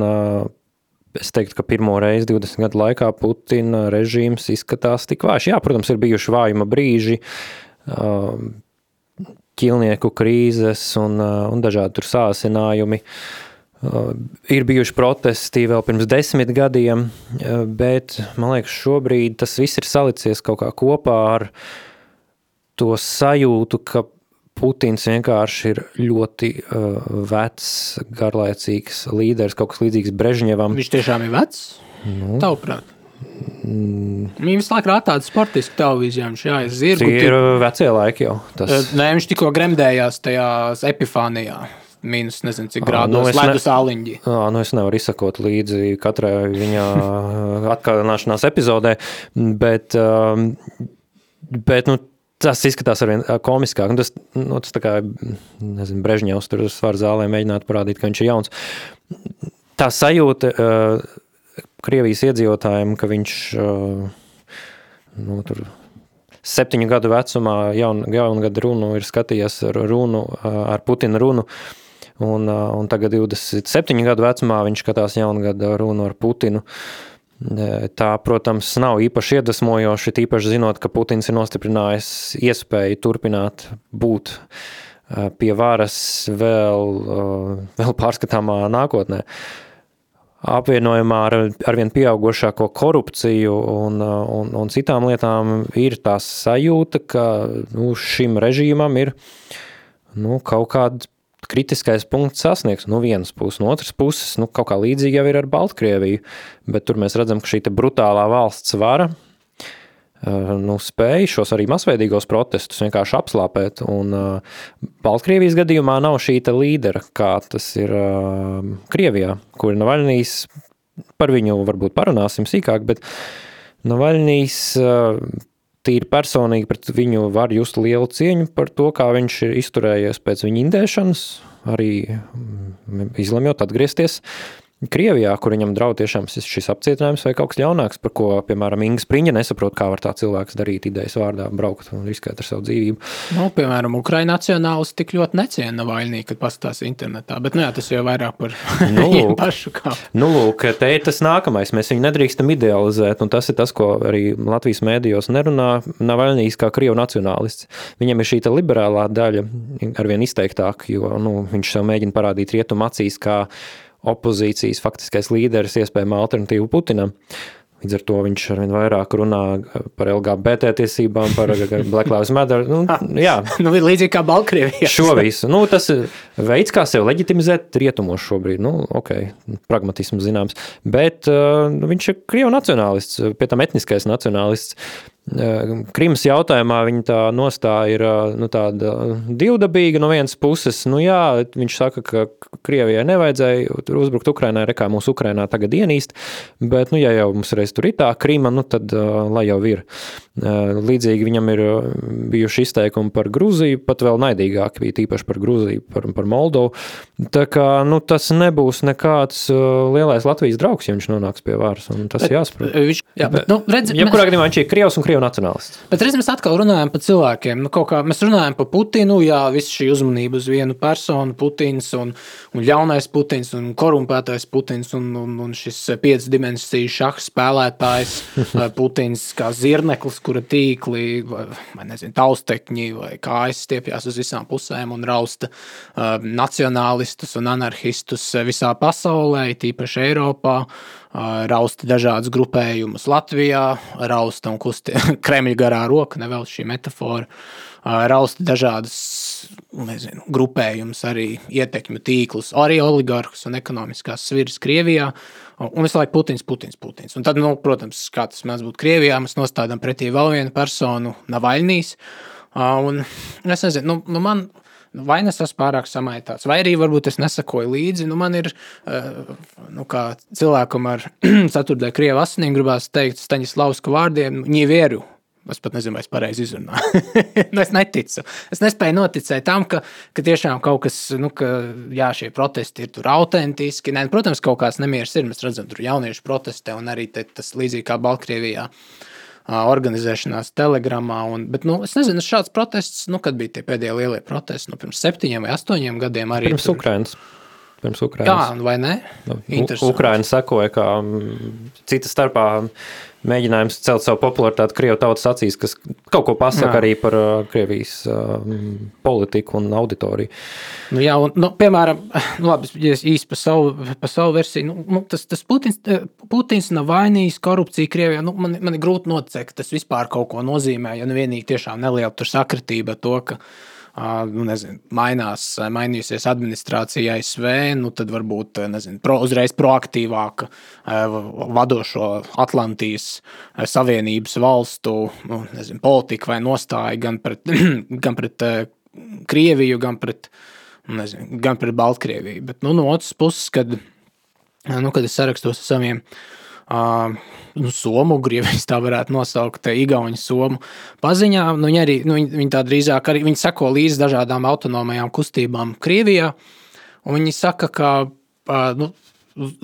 es teiktu, ka pirmo reizi 20 gadu laikā Putina režīms izskatās tik vājš. Jā, protams, ir bijuši vājuma brīži, ķilnieku krīzes un, un dažādi tur sāsinājumi. Uh, ir bijuši protesti vēl pirms desmit gadiem, uh, bet man liekas, šobrīd tas viss ir salicies kaut kā kopā ar to sajūtu, ka Putins vienkārši ir ļoti uh, vecs, garlaicīgs līderis, kaut kas līdzīgs Brežņevam. Viņš tiešām ir vecs? Nu. Tavuprāt? Mm. Viņa visu laiku rāda tādu sportisku televīziju, viņš jā, zirgu. Tie ir vecie laiki jau. Tas... Nē, viņš tikko gremdējās tajā epifānijā. Mīnus, nezinu, cik grādos nu, ledus ne... āliņģi. Nu, es nevaru izsakot līdzi katrai viņa atkārtošanās epizodē, bet, bet nu, tas izskatās arvien komiskāk. Nu, tas, nu, tas tā kā, nezinu, Brežņevs tur uz svaru zālē mēģināt parādīt, ka viņš ir jauns. Tā sajūta, uh, Krievijas iedzīvotājiem, ka viņš nu, tur septiņu gadu vecumā jaun, jaungada runu ir skatījies ar, runu, ar Putina runu, un, un tagad 27 gadu vecumā viņš skatās jaungada runu ar Putinu. Tā, protams, nav īpaši iedvesmojoši, tīpaši zinot, ka Putins ir nostiprinājis iespēju turpināt būt pie varas vēl, vēl pārskatāmā nākotnē. Apvienojumā ar arvien pieaugušāko korupciju un, un, un citām lietām ir tā sajūta, ka nu, šim režīmam ir nu, kaut kāds kritiskais punkts sasniegts no vienas puses, no otras puses, nu, kaut kā līdzīgi jau ir ar Baltkrieviju, bet tur mēs redzam, ka šī brutālā valsts vara Eh, nu, spēja šos arī masveidīgos protestus vienkārši apslāpēt. Un uh, Baltkrievijas gadījumā nav šī līdera, kā tas ir uh, Krievijā, kur Navaļnijas. Par viņu varbūt parunāsim sīkāk, bet Navaļnijas uh, tīri personīgi pret viņu var just lielu cieņu par to, kā viņš ir izturējies pēc viņa indēšanas, arī mm, izlemjot atgriezties Krievijā, kur viņam draud tiešām šis apcietinājums vai kaut kas ļaunāks, par ko, piemēram, Inga Spriņa nesaprot, kā var tā cilvēks darīt idejas vārdā, braukt un riskēt ar savu dzīvību. Nu, piemēram, Ukraiņu nacionālis tik ļoti neciena Navaļnī, kad pastās internetā, bet nu, jā, tas jau vairāk par nu, lūk, pašu kā. Nu, lūk, te ir tas nākamais, mēs viņu nedrīkstam idealizēt, un tas ir tas, ko arī Latvijas mēdījos nerunā Navaļnīs kā Krievu nacionālists. Viņam ir šī liberālā daļa arvien izteiktāk, jo nu, viņš sev mēģina parādīt rietumu acīs, kā opozīcijas faktiskais līderis, iespējama alternatīva Putinam. Līdz ar to viņš arvien vairāk runā par LGBT tiesībām, par Black Lives Matter. Nu, jā, nu, ir līdzīgi kā Baltkrievijā. Šo visu. Nu, tas ir veids, kā sev leģitimizēt rietumos šobrīd. Nu, ok, pragmatisms zināms. Bet uh, viņš ir Krievu nacionālists, pie tam etniskais nacionālists. Krimas jautājumā viņa tā nostāja ir nu, tāda divdabīga. No vienas puses, nu jā, viņš saka, ka Krievijai nevajadzēja uzbrukt Ukrainai, rekā mūsu Ukrainā tagad ienīst, bet, nu, ja jau mums reiz tur ir tā Krima, nu tad lai jau ir. Līdzīgi viņam ir bijuši izteikumi par Gruziju, pat vēl naidīgāki bija tīpaši par Gruziju, par, par Moldovu. Tā kā, nu, tas nebūs nekāds lielais Latvijas draugs, ja viņš nonāks pie varas, un tas bet, jāsaprot. Viņš, jā, bet, nu, redz, ja kurā gadījumā viņš ir Krievs un Krievs Krievu nacionālists. Bet reiz mēs atkal runājam par cilvēkiem. Nu, kā, mēs runājam par Putinu, jā, viss šī uzmanība uz vienu personu, Putins un, un ļaunais Putins un korumpētais Putins un, un, un šis piecas dimensiju šaha spēlētājs Putins kā zirneklis, kura tīkli vai, vai nezinu, taustekņi vai kājas stiepjas uz visām pusēm un rausta uh, nacionālistus un anarchistus visā pasaulē, tīpaši Eiropā rausta dažādas grupējumus Latvijā, rausta un kusti Kremļa garā roka, nevēl šī metafora, rausta dažādas nezinu, grupējumus, arī ietekmi tīklus, arī oligarhus un ekonomiskās sviras Krievijā. Un visu laiku Putins, Putins, Putins. Un tad, nu, protams, kā tas mēdz būt Krievijā, mēs nostādām pretī vēl vienu personu, Navaļnīs. Un es nezinu, nu, nu man vai es esmu pārāk samaitāts, vai arī varbūt es nesakoju līdzi. Nu, man ir, eh, nu, kā cilvēkam ar ceturtajā krievu asinīm, gribās teikt Staņislavska vārdiem, ņēvieru. Es pat nezinu, vai es pareizi izrunāju. nu, es neticu. Es nespēju noticēt tam, ka, ka tiešām kaut kas, nu, ka jā, šie protesti ir tur autentiski. Nē, protams, kaut kāds nemieris ir. Mēs redzam, tur jaunieši protestē un arī te, tas līdzīgi kā Baltkrievijā. Uh, organizēšanās telegramā. Un, bet, nu, es nezinu, šāds protests, nu, kad bija tie pēdējie lielie protesti, nu, pirms septiņiem vai astoņiem gadiem arī. Pirms tur... Ukrainas. Pirms Ukrainas. Jā, vai ne? Nu, Ukraina sekoja, kā cita starpā mēģinājums celt savu popularitāti Krievijas tautas acīs, kas kaut ko pasaka jā. arī par uh, Krievijas uh, politiku un auditoriju. Nu, jā, un, nu, piemēram, nu, labi, ja īsi par savu, par savu versiju, nu, nu, tas, tas Putins, eh, Putins nav vainīgs korupcija Krievijā. Nu, man, man ir grūti noteikt, tas vispār kaut ko nozīmē, ja nu vienīgi tiešām neliela sakritība to, ka nu, nezinu, mainās, mainījusies administrācija ASV, nu, tad varbūt nezinu, pro, uzreiz proaktīvāka vadošo Atlantijas Savienības valstu nu, nezinu, politika vai nostāja gan pret, gan pret Krieviju, gan pret, nu, nezinu, gan pret Baltkrieviju. Bet nu, no otras puses, kad, nu, kad es sarakstos ar saviem uh, nu, somu, Krievijas tā varētu nosaukt, Igaunijas somu paziņā. Nu, viņi, arī, nu, viņi, viņi tā drīzāk arī viņi seko līdzi dažādām autonomajām kustībām Krievijā. Viņi saka, ka nu,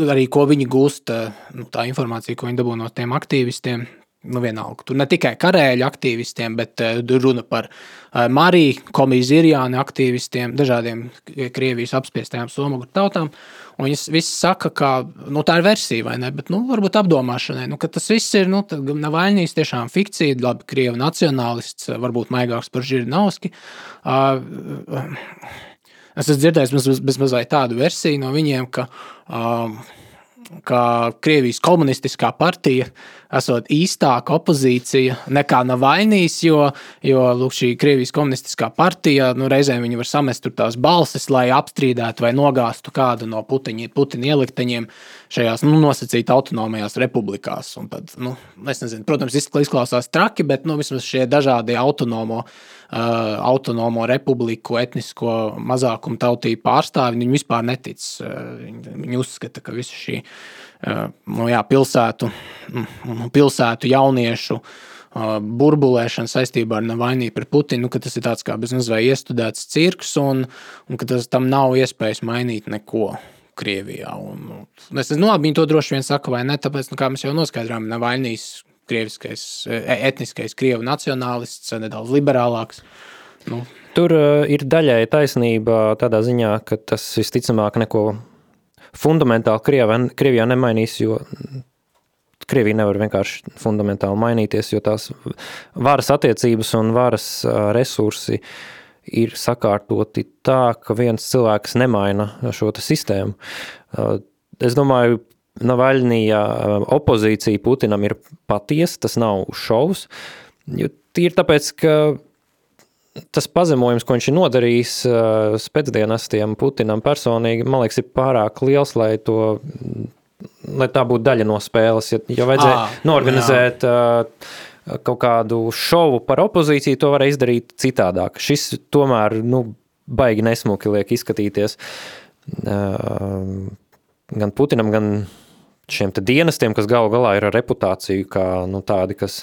arī ko viņi gūst, nu, tā informācija, ko viņi dabū no tiem aktīvistiem, nu, vienalga. Tur ne tikai karēļu aktīvistiem, bet uh, runa par uh, Mariju, komiju Zirjānu aktīvistiem, dažādiem Krievijas apspiestajām somu tautām. Un viņas visi saka, ka nu, tā ir versija, vai ne? Bet, nu, varbūt apdomāšanai, nu, ka tas viss ir, nu, Navaļnijas tiešām fikcija, labi, Krievu nacionālists, varbūt maigāks par Žirinovski. Uh, es esmu dzirdējis bez, bez mazliet tādu versiju no viņiem, ka uh, ka Krievijas komunistiskā partija esot īstāka opozīcija nekā Navainijas, jo, jo lūk, šī Krievijas komunistiskā partija nu, reizēm var samest tās balsis, lai apstrīdētu vai nogāztu kādu no Putiņa, Putina ielikteņiem šajās nu, nosacīta autonomajās republikās. Un tad, nu, nezinu, protams, izklausās traki, bet nu, vismaz šie dažādie autonomo Uh, autonomo republiku, etnisko mazākumu tautību pārstāvi, viņi vispār netic. Viņi, uzskata, ka visa šī nu, jā, pilsētu, nu, pilsētu jauniešu burbulēšana saistībā ar Navainiju pret Putinu, nu, ka tas ir tāds kā bezmazliet iestudēts cirks un, un ka tas tam nav iespējas mainīt neko. Krievijā. Un, un, es nezinu, nu, viņi to droši vien saka, vai ne? Tāpēc, nu, kā mēs jau noskaidrojām, Navainijas krieviskais, e, etniskais krievu nacionālists, nedaudz liberālāks. Nu. Tur ir daļai taisnība tādā ziņā, ka tas visticamāk neko fundamentāli Krievijā, Krievijā nemainīs, jo Krievija nevar vienkārši fundamentāli mainīties, jo tās varas attiecības un varas resursi ir sakārtoti tā, ka viens cilvēks nemaina šo sistēmu. Es domāju, Navaļnija opozīcija Putinam ir patiesa, tas nav šovs. Tīri tāpēc, ka tas pazemojums, ko viņš ir nodarījis spēcdienestiem Putinam personīgi, man liekas, ir pārāk liels, lai to lai tā būtu daļa no spēles. Ja, ja vajadzēja à, norganizēt jā. Uh, kaut kādu šovu par opozīciju, to varēja izdarīt citādāk. Šis tomēr nu, baigi nesmuki liek izskatīties uh, gan Putinam, gan šiem dienestiem, kas galu galā ir ar reputāciju kā nu, tādi, kas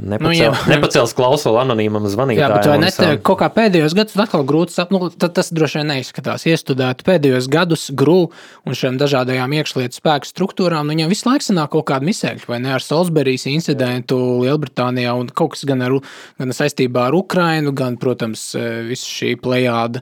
Nepacel, nu, jā. nepacels klausuli anonīmam zvanītājam. Jā, bet vai ne kaut kā pēdējos gados atkal grūti saprast, nu, tas droši vien neizskatās. Iestudēt pēdējos gadus grū un šiem dažādajām iekšlietu spēku struktūrām, nu, viņam visu laiku sanāk kaut kāda misēļa, vai ne ar Salisburijas incidentu Lielbritānijā un kaut kas gan, ar, gan saistībā ar Ukrainu, gan, protams, visu šī plejāda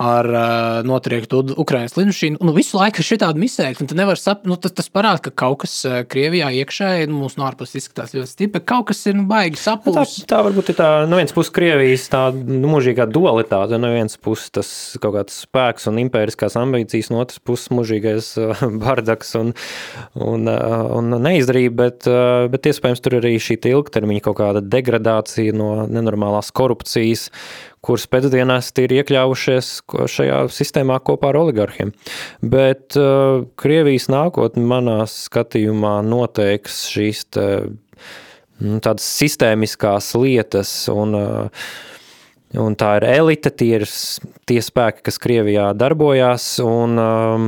ar uh, notriektu Ukraiņas lidmašīnu. Nu, visu laiku ir šī tāda misēta, un tu nevari saprast, nu, tas, tas parāda, ka kaut kas uh, Krievijā iekšēji, nu, mums no ārpuses izskatās ļoti stipri, kaut kas ir nu, baigi sapūs. Tā, tā varbūt ir tā, no vienas puses Krievijas tā nu, mūžīgā dualitāte, no vienas puses tas kaut kāds spēks un impēriskās ambīcijas, no otras puses mūžīgais uh, bardaks un, un, uh, un neizdarība, bet, uh, bet iespējams tur arī šī ilgtermiņa kaut kāda degradācija no nenormālās korupcijas, kuras pēcdienās ir iekļāvušies šajā sistēmā kopā ar oligarhiem. Bet uh, Krievijas nākotne manā skatījumā noteiks šīs te, nu, tādas sistēmiskās lietas un uh, Un tā ir elite, tie ir tie spēki, kas Krievijā darbojās. Un, um,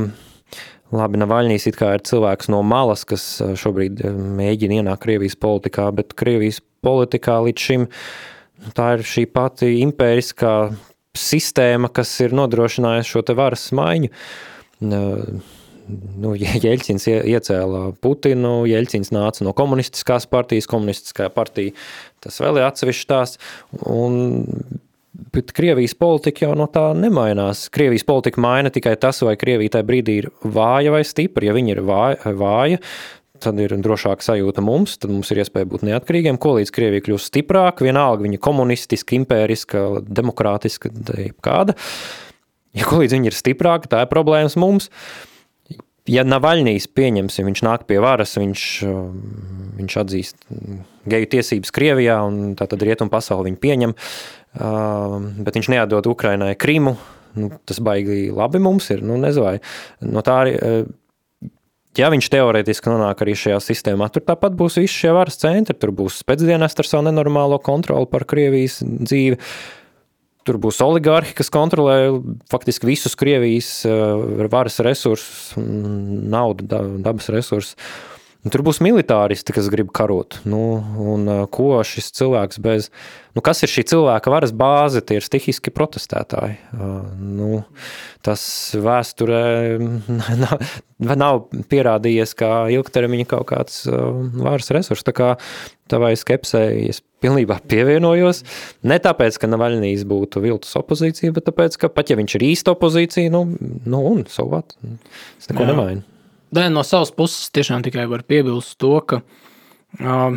labi, Navaļņīs ir cilvēks no malas, kas uh, šobrīd uh, mēģina ienākt Krievijas politikā, bet Krievijas politikā līdz šim uh, Tā ir šī pati impēriskā sistēma, kas ir nodrošinājusi šo varas maiņu. Nu, Jeļcins iecēla Putinu, Jeļcins nāca no komunistiskās partijas, komunistiskā partija, tas vēl ir atsevišķi tās, un Bet Krievijas politika jau no tā nemainās. Krievijas politika maina tikai tas, vai Krievija tajā brīdī ir vāja vai stipra. Ja viņa ir vāja, vāja tad ir drošāka sajūta mums, tad mums ir iespēja būt neatkarīgiem. Ko līdz Krievija kļūst stiprāka, vienalga viņa komunistiska, impēriska, demokrātiska, kāda. Ja ko līdz viņa ir stiprāka, tā ir problēmas mums. Ja Navaļnijas pieņemsim, viņš nāk pie varas, viņš, viņš atzīst geju tiesības Krievijā, un tā tad rietumu pasauli viņu pieņem, bet viņš neatdod Ukrainai Krimu, nu, tas baigi labi mums ir, nu vai no tā arī ja viņš teorētiski nonāk arī šajā sistēmā, tur tāpat būs visi šie varas centri. Tur būs spēcdienas ar savu nenormālo kontroli par Krievijas dzīvi. Tur būs oligarhi, kas kontrolē faktiski visus Krievijas eh, varas resursus, naudu, dabas resursus. Un tur būs militāristi, kas grib karot. Nu, un, ko šis cilvēks bez. Nu, kas ir šī cilvēka varas bāze? Tie ir stihiski protestētāji. Nu, tas vēsturē nav, nav pierādījies kā ilgtermiņa kaut kāds varas resurs. Tā kā tavai skepsē es pilnībā pievienojos. Ne tāpēc, ka Navaļnijas būtu viltus opozīcija, bet tāpēc, ka pat ja viņš ir īsta opozīcija, nu, nu un savat, es neko nemainu. Nē, no savas puses tiešām tikai var piebilst to, ka uh,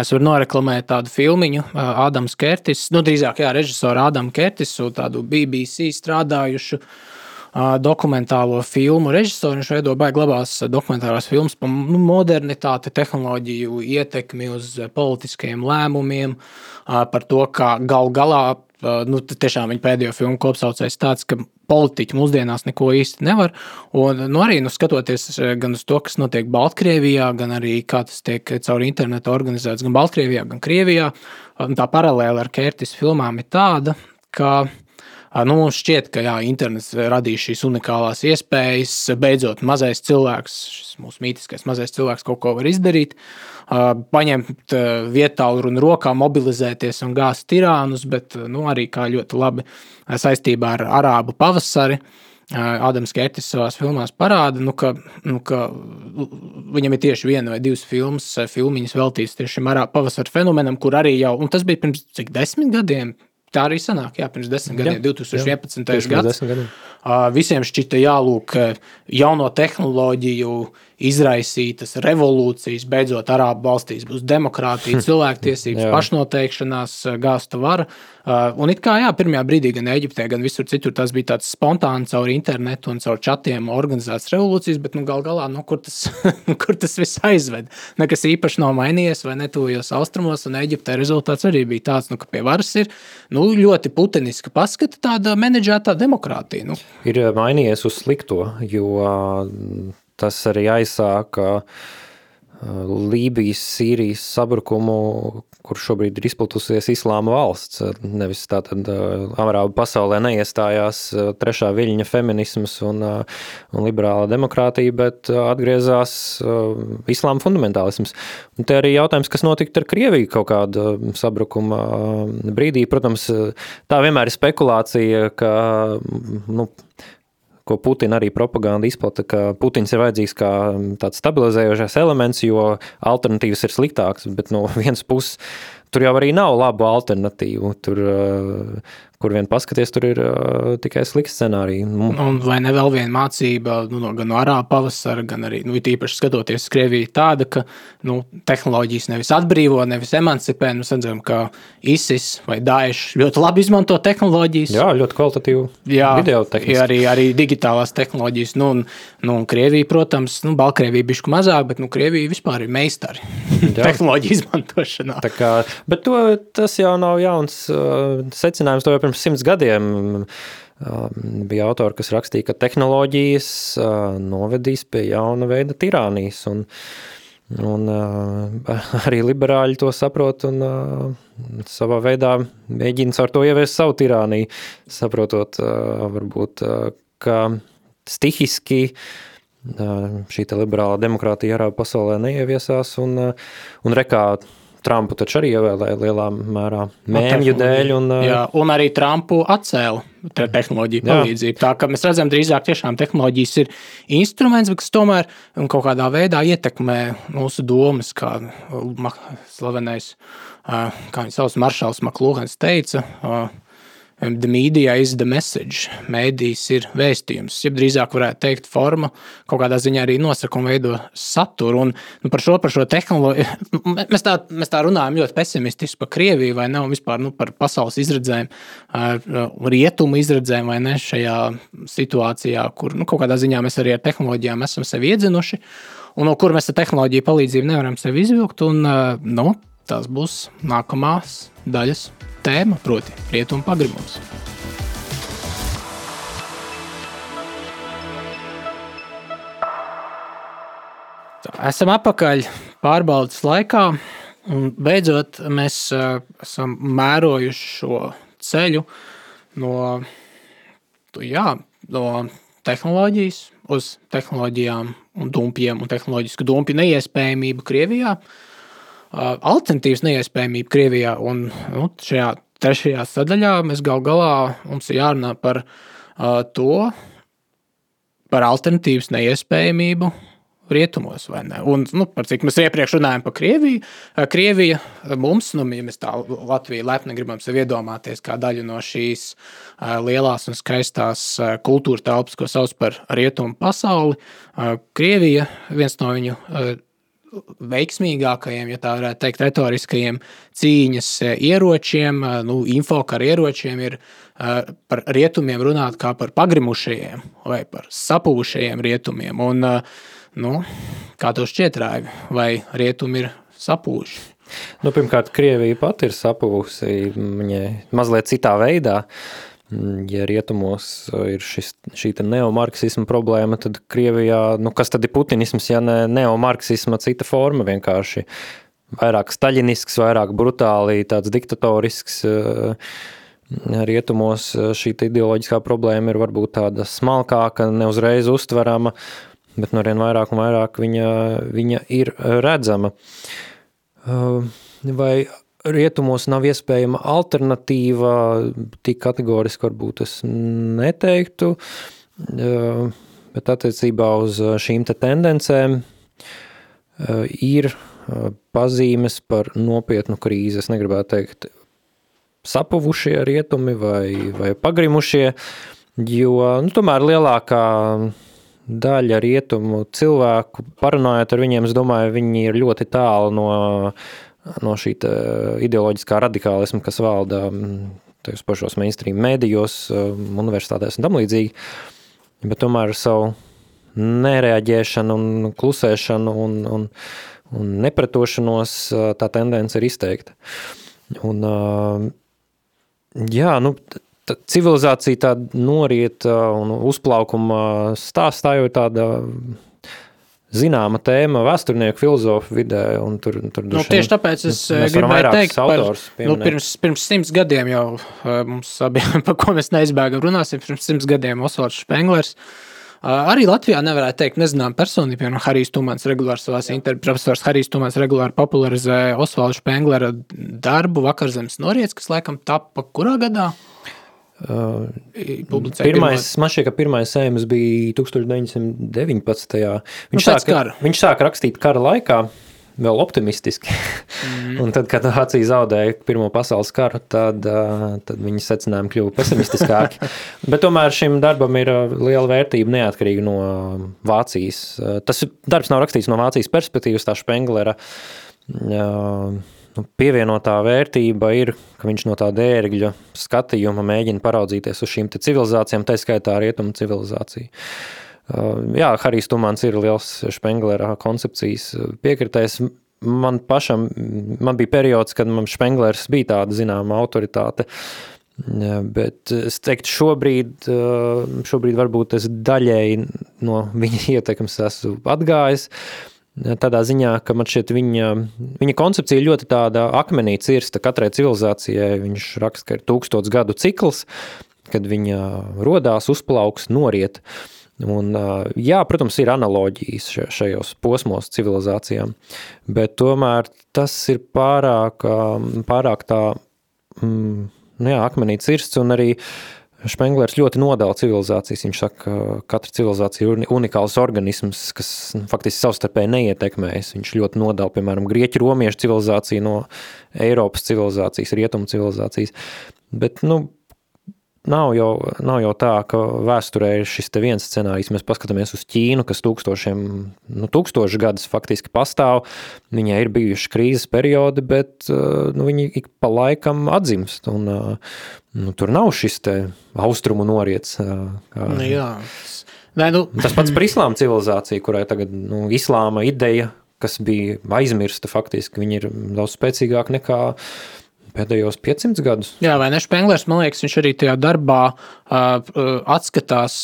es varu noreklamēt tādu filmu, uh, Ādams Kertis, nu, drīzāk, jā, režisoru Ādamu Kertisu, tādu BBC strādājušu uh, dokumentālo filmu režisoru. Viņš veido baigi labās dokumentārās filmas par nu, modernitāti, tehnoloģiju ietekmi uz politiskajiem lēmumiem, uh, par to, kā gal galā nu, tiešām viņa pēdējo filmu kopsaucējs tāds, ka politiķi mūsdienās neko īsti nevar. Un, nu, arī nu, skatoties gan uz to, kas notiek Baltkrievijā, gan arī kā tas tiek caur internetu organizēts gan Baltkrievijā, gan Krievijā, tā paralēli ar Kērtis filmām ir tāda, ka Nu, mums šķiet, ka jā, internets radīs šīs unikālās iespējas. Beidzot, mazais cilvēks, šis mūsu mītiskais mazais cilvēks, kaut ko var izdarīt. Paņemt vietā un rokā, mobilizēties un gāzt tirānus, bet nu, arī kā ļoti labi saistībā ar arābu pavasari. Ādams Kērtis savā filmā parāda, nu, ka, nu, ka viņam ir tieši viena vai divas filmas, filmiņas veltītas tieši šim arābu pavasara fenomenam, kur arī jau, un tas bija pirms cik desmit gadiem, Tā arī sanāk, jā, pirms desmit gadiem, jā, 2011. gadā. Visiem šķita jālūk jauno tehnoloģiju izraisītas revolūcijas, beidzot Arābu valstīs būs demokrātija, cilvēktiesības, pašnoteikšanās, gāsta vara. Un it kā jā, pirmajā brīdī gan Eģiptē, gan visur citur tas bija tāds spontāns caur internetu un caur čatiem organizēts revolūcijas, bet nu, gal galā, nu, kur, tas, kur tas viss aizved? Nekas īpaši nav mainījies vai netuvojos austrumos, un Eģiptē rezultāts arī bija tāds, nu, ka pie varas ir nu, ļoti putiniska paskata tāda menedžētā demokrātija. Nu. Ir mainījies uz slikto, jo tas arī aizsāka Lībijas, Sīrijas sabrukumu, kur šobrīd ir izplatusies islāma valsts. Nevis tātad arābu pasaulē neiestājās trešā viļņa feminisms un, un liberāla demokrātija, bet atgriezās islāma fundamentālisms. Un te arī jautājums, kas notika ar Krieviju kaut kāda sabrukuma brīdī. Protams, tā vienmēr ir spekulācija, ka nu, ko Putina arī propaganda izplata, ka Putins ir vajadzīgs kā tāds stabilizējošais elements, jo alternatīvas ir sliktākas, bet no vienas puses tur jau arī nav labu alternatīvu. Tur, kur vien paskaties, tur ir uh, tikai slikti scenāriji. Nu. Un vai ne vēl viena mācība nu, no, gan no arābu pavasara, gan arī nu, īpaši skatoties uz Krieviju, tāda, ka nu, tehnoloģijas nevis atbrīvo, nevis emancipē. Mēs redzam, ka ISIS vai Daesh ļoti labi izmanto tehnoloģijas. Jā, ļoti kvalitatīvu Jā, video tehniski. Arī, arī digitālās tehnoloģijas. Nu, un, nu, un Krievija, protams, nu, Baltkrievija bišķi mazāk, bet nu, Krievija vispār ir meistari tehnoloģiju izmantošanā. Tā kā, bet to, tas jau nav jauns uh, secinājums. To jau pirms simts gadiem bija autori, kas rakstīja, ka tehnoloģijas novedīs pie jauna veida tirānijas. Un, un arī liberāļi to saprot un savā veidā mēģina ar to ieviest savu tirāniju, saprotot varbūt, ka stihiski šī liberālā demokrātija arābu pasaulē neieviesās un, un rekā Trumpu taču arī ievēlēja lielā mērā mēmju dēļ. Un, jā, un arī Trumpu atcēla te tehnoloģiju palīdzību. Jā. Tā kā mēs redzam, drīzāk tiešām tehnoloģijas ir instruments, kas tomēr kaut kādā veidā ietekmē mūsu domas, kā slavenais, kā viņš sauc, Maršals Maklūhens teica, The media is the message. Mēdījis ir vēstījums. Ja drīzāk varētu teikt, forma kaut kādā ziņā arī nosaka un veido saturu. Un, nu, par šo, par šo tehnoloģiju mēs tā, mēs tā runājam ļoti pesimistiski par Krieviju vai ne, un vispār nu, par pasaules izredzēm, rietumu izredzēm vai ne šajā situācijā, kur nu, kaut kādā ziņā mēs arī ar tehnoloģijām esam sevi iedzinuši, un no kur mēs ar tehnoloģiju palīdzību nevaram sevi izvilkt. Un, nu, tas būs nākamās daļas tēma, proti, rietumu pagrimums. Esam atpakaļ pārbaudas laikā, un beidzot mēs esam mērojuši šo ceļu no, jā, no tehnoloģijas uz tehnoloģijām un dumpiem un tehnoloģisku dumpju neiespējamību Krievijā. Uh, alternatīvas neiespējamību Krievijā. Un nu, šajā trešajā sadaļā mēs gal galā mums ir jārunā par uh, to, par alternatīvas neiespējamību rietumos. Un, nu, par cik mēs iepriekš runājām par Krieviju, Krievija mums, nu, ja mēs tā Latviju lepni gribam sev iedomāties kā daļu no šīs lielās un skaistās kultūra telpas, ko sauc par rietumu pasauli, Krievija viens no viņu veiksmīgākajiem, ja tā varētu teikt, retoriskajiem cīņas eh, ieročiem, eh, nu, infokaru ieročiem ir eh, par rietumiem runāt kā par pagrimušajiem vai par sapūšajiem rietumiem. Un, nu, kā to šķiet, Raivi, vai rietumi ir sapūši? Nu, pirmkārt, Krievija pati ir sapūsi, viņai mazliet citā veidā. Uh, ja rietumos uh, ir šis, šī neomarksisma problēma, tad Krievijā, nu kas tad ir putinisms, ja ne neomarksisma cita forma vienkārši vairāk staļinisks, vairāk brutāli tāds diktatorisks. Uh, rietumos uh, šī ideoloģiskā problēma ir varbūt tāda smalkāka, neuzreiz uztverama, bet no vien vairāk un vairāk viņa, viņa ir redzama. Vai rietumos nav iespējama alternatīva, tik kategoriski varbūt es neteiktu, bet attiecībā uz šīm te tendencēm ir pazīmes par nopietnu krīzi. Es negribētu teikt sapuvušie rietumi vai, vai pagrimušie, jo nu, tomēr lielākā daļa rietumu cilvēku, parunājot ar viņiem, es domāju, viņi ir ļoti tālu no no šī ideoloģiskā radikālisma, kas valda mm, tajos pašos mainstream mēdījos, um, universitātēs un tam līdzīgi, bet tomēr savu nereaģēšanu un klusēšanu un, un, un nepretošanos tā tendence ir izteikta. Un, jā, nu, civilizācija tāda norieta un uzplaukuma stāstā jau tāda zināma tēma vēsturnieku filozofu vidē. Tur, tur nu, tieši tāpēc es gribēju teikt, ka nu, pirms, pirms simts gadiem jau mums abiem, par ko mēs neizbēgam runāsim, pirms simts gadiem Osvalds Špenglers. Arī Latvijā nevarētu teikt, nezinām personību, piemēram, Harijs Tumans regulāri savās intervijās, profesors Harijs Tumans regulāri popularizē Osvaldu Špenglera darbu Vakarzemes noriets, kas laikam tappa kurā gadā? Uh, pirmais, man šķiet, ka pirmais sējums bija 1919. Viņš, nu, sāka, viņš sāka rakstīt kara laikā, vēl optimistiski. Mm. un tad, kad Vācija zaudēja Pirmo pasaules karu, tad, tad viņa secinājumi kļuva pesimistiskāki. Bet tomēr šim darbam ir liela vērtība neatkarīgi no Vācijas. Tas darbs nav rakstīts no Vācijas perspektīvas, tā Špenglera. Uh, nu, pievienotā vērtība ir, ka viņš no tā dērgļa skatījuma mēģina paraudzīties uz šīm civilizācijām, tā skaitā rietumu civilizāciju. Uh, jā, Harijs Tumans ir liels Špenglera koncepcijas piekritējs. Man pašam man bija periods, kad man Špenglers bija tāda zināma autoritāte, bet es teiktu, šobrīd, uh, šobrīd varbūt es daļēji no viņa ietekmes esmu atgājis, Tādā ziņā, ka man šķiet, viņa, viņa koncepcija ļoti tāda akmenī cirsta katrai civilizācijai. Viņš raksta, ka ir tūkstots gadu cikls, kad viņa rodās, uzplauks, noriet. Un, jā, protams, ir analoģijas šajos posmos civilizācijām, bet tomēr tas ir pārāk, pārāk tā, mm, nu jā, akmenī cirsts un arī uh, Špenglers ļoti nodala civilizācijas. Viņš saka, ka katra civilizācija ir unikāls organisms, kas nu, faktiski savstarpēji neietekmējas. Viņš ļoti nodala, piemēram, grieķu romiešu civilizāciju no Eiropas civilizācijas, rietumu civilizācijas. Bet, nu, Nav jau, nav jau tā, ka vēsturē ir šis viens scenārijs. Mēs paskatāmies uz Ķīnu, kas tūkstošiem, nu, tūkstoši gadus faktiski pastāv. Viņai ir bijuši krīzes periodi, bet nu, viņi ik pa laikam atzimst. Un, nu, tur nav šis austrumu noriets. Kā, nu, jā. Nē, nu. Tas pats par islāma civilizāciju, kurai tagad nu, islāma ideja, kas bija aizmirsta faktiski, viņi ir daudz spēcīgāki nekā pēdējos 500 gadus. Jā, vai ne? Špenglers, man liekas, viņš arī tajā darbā uh, atskatās.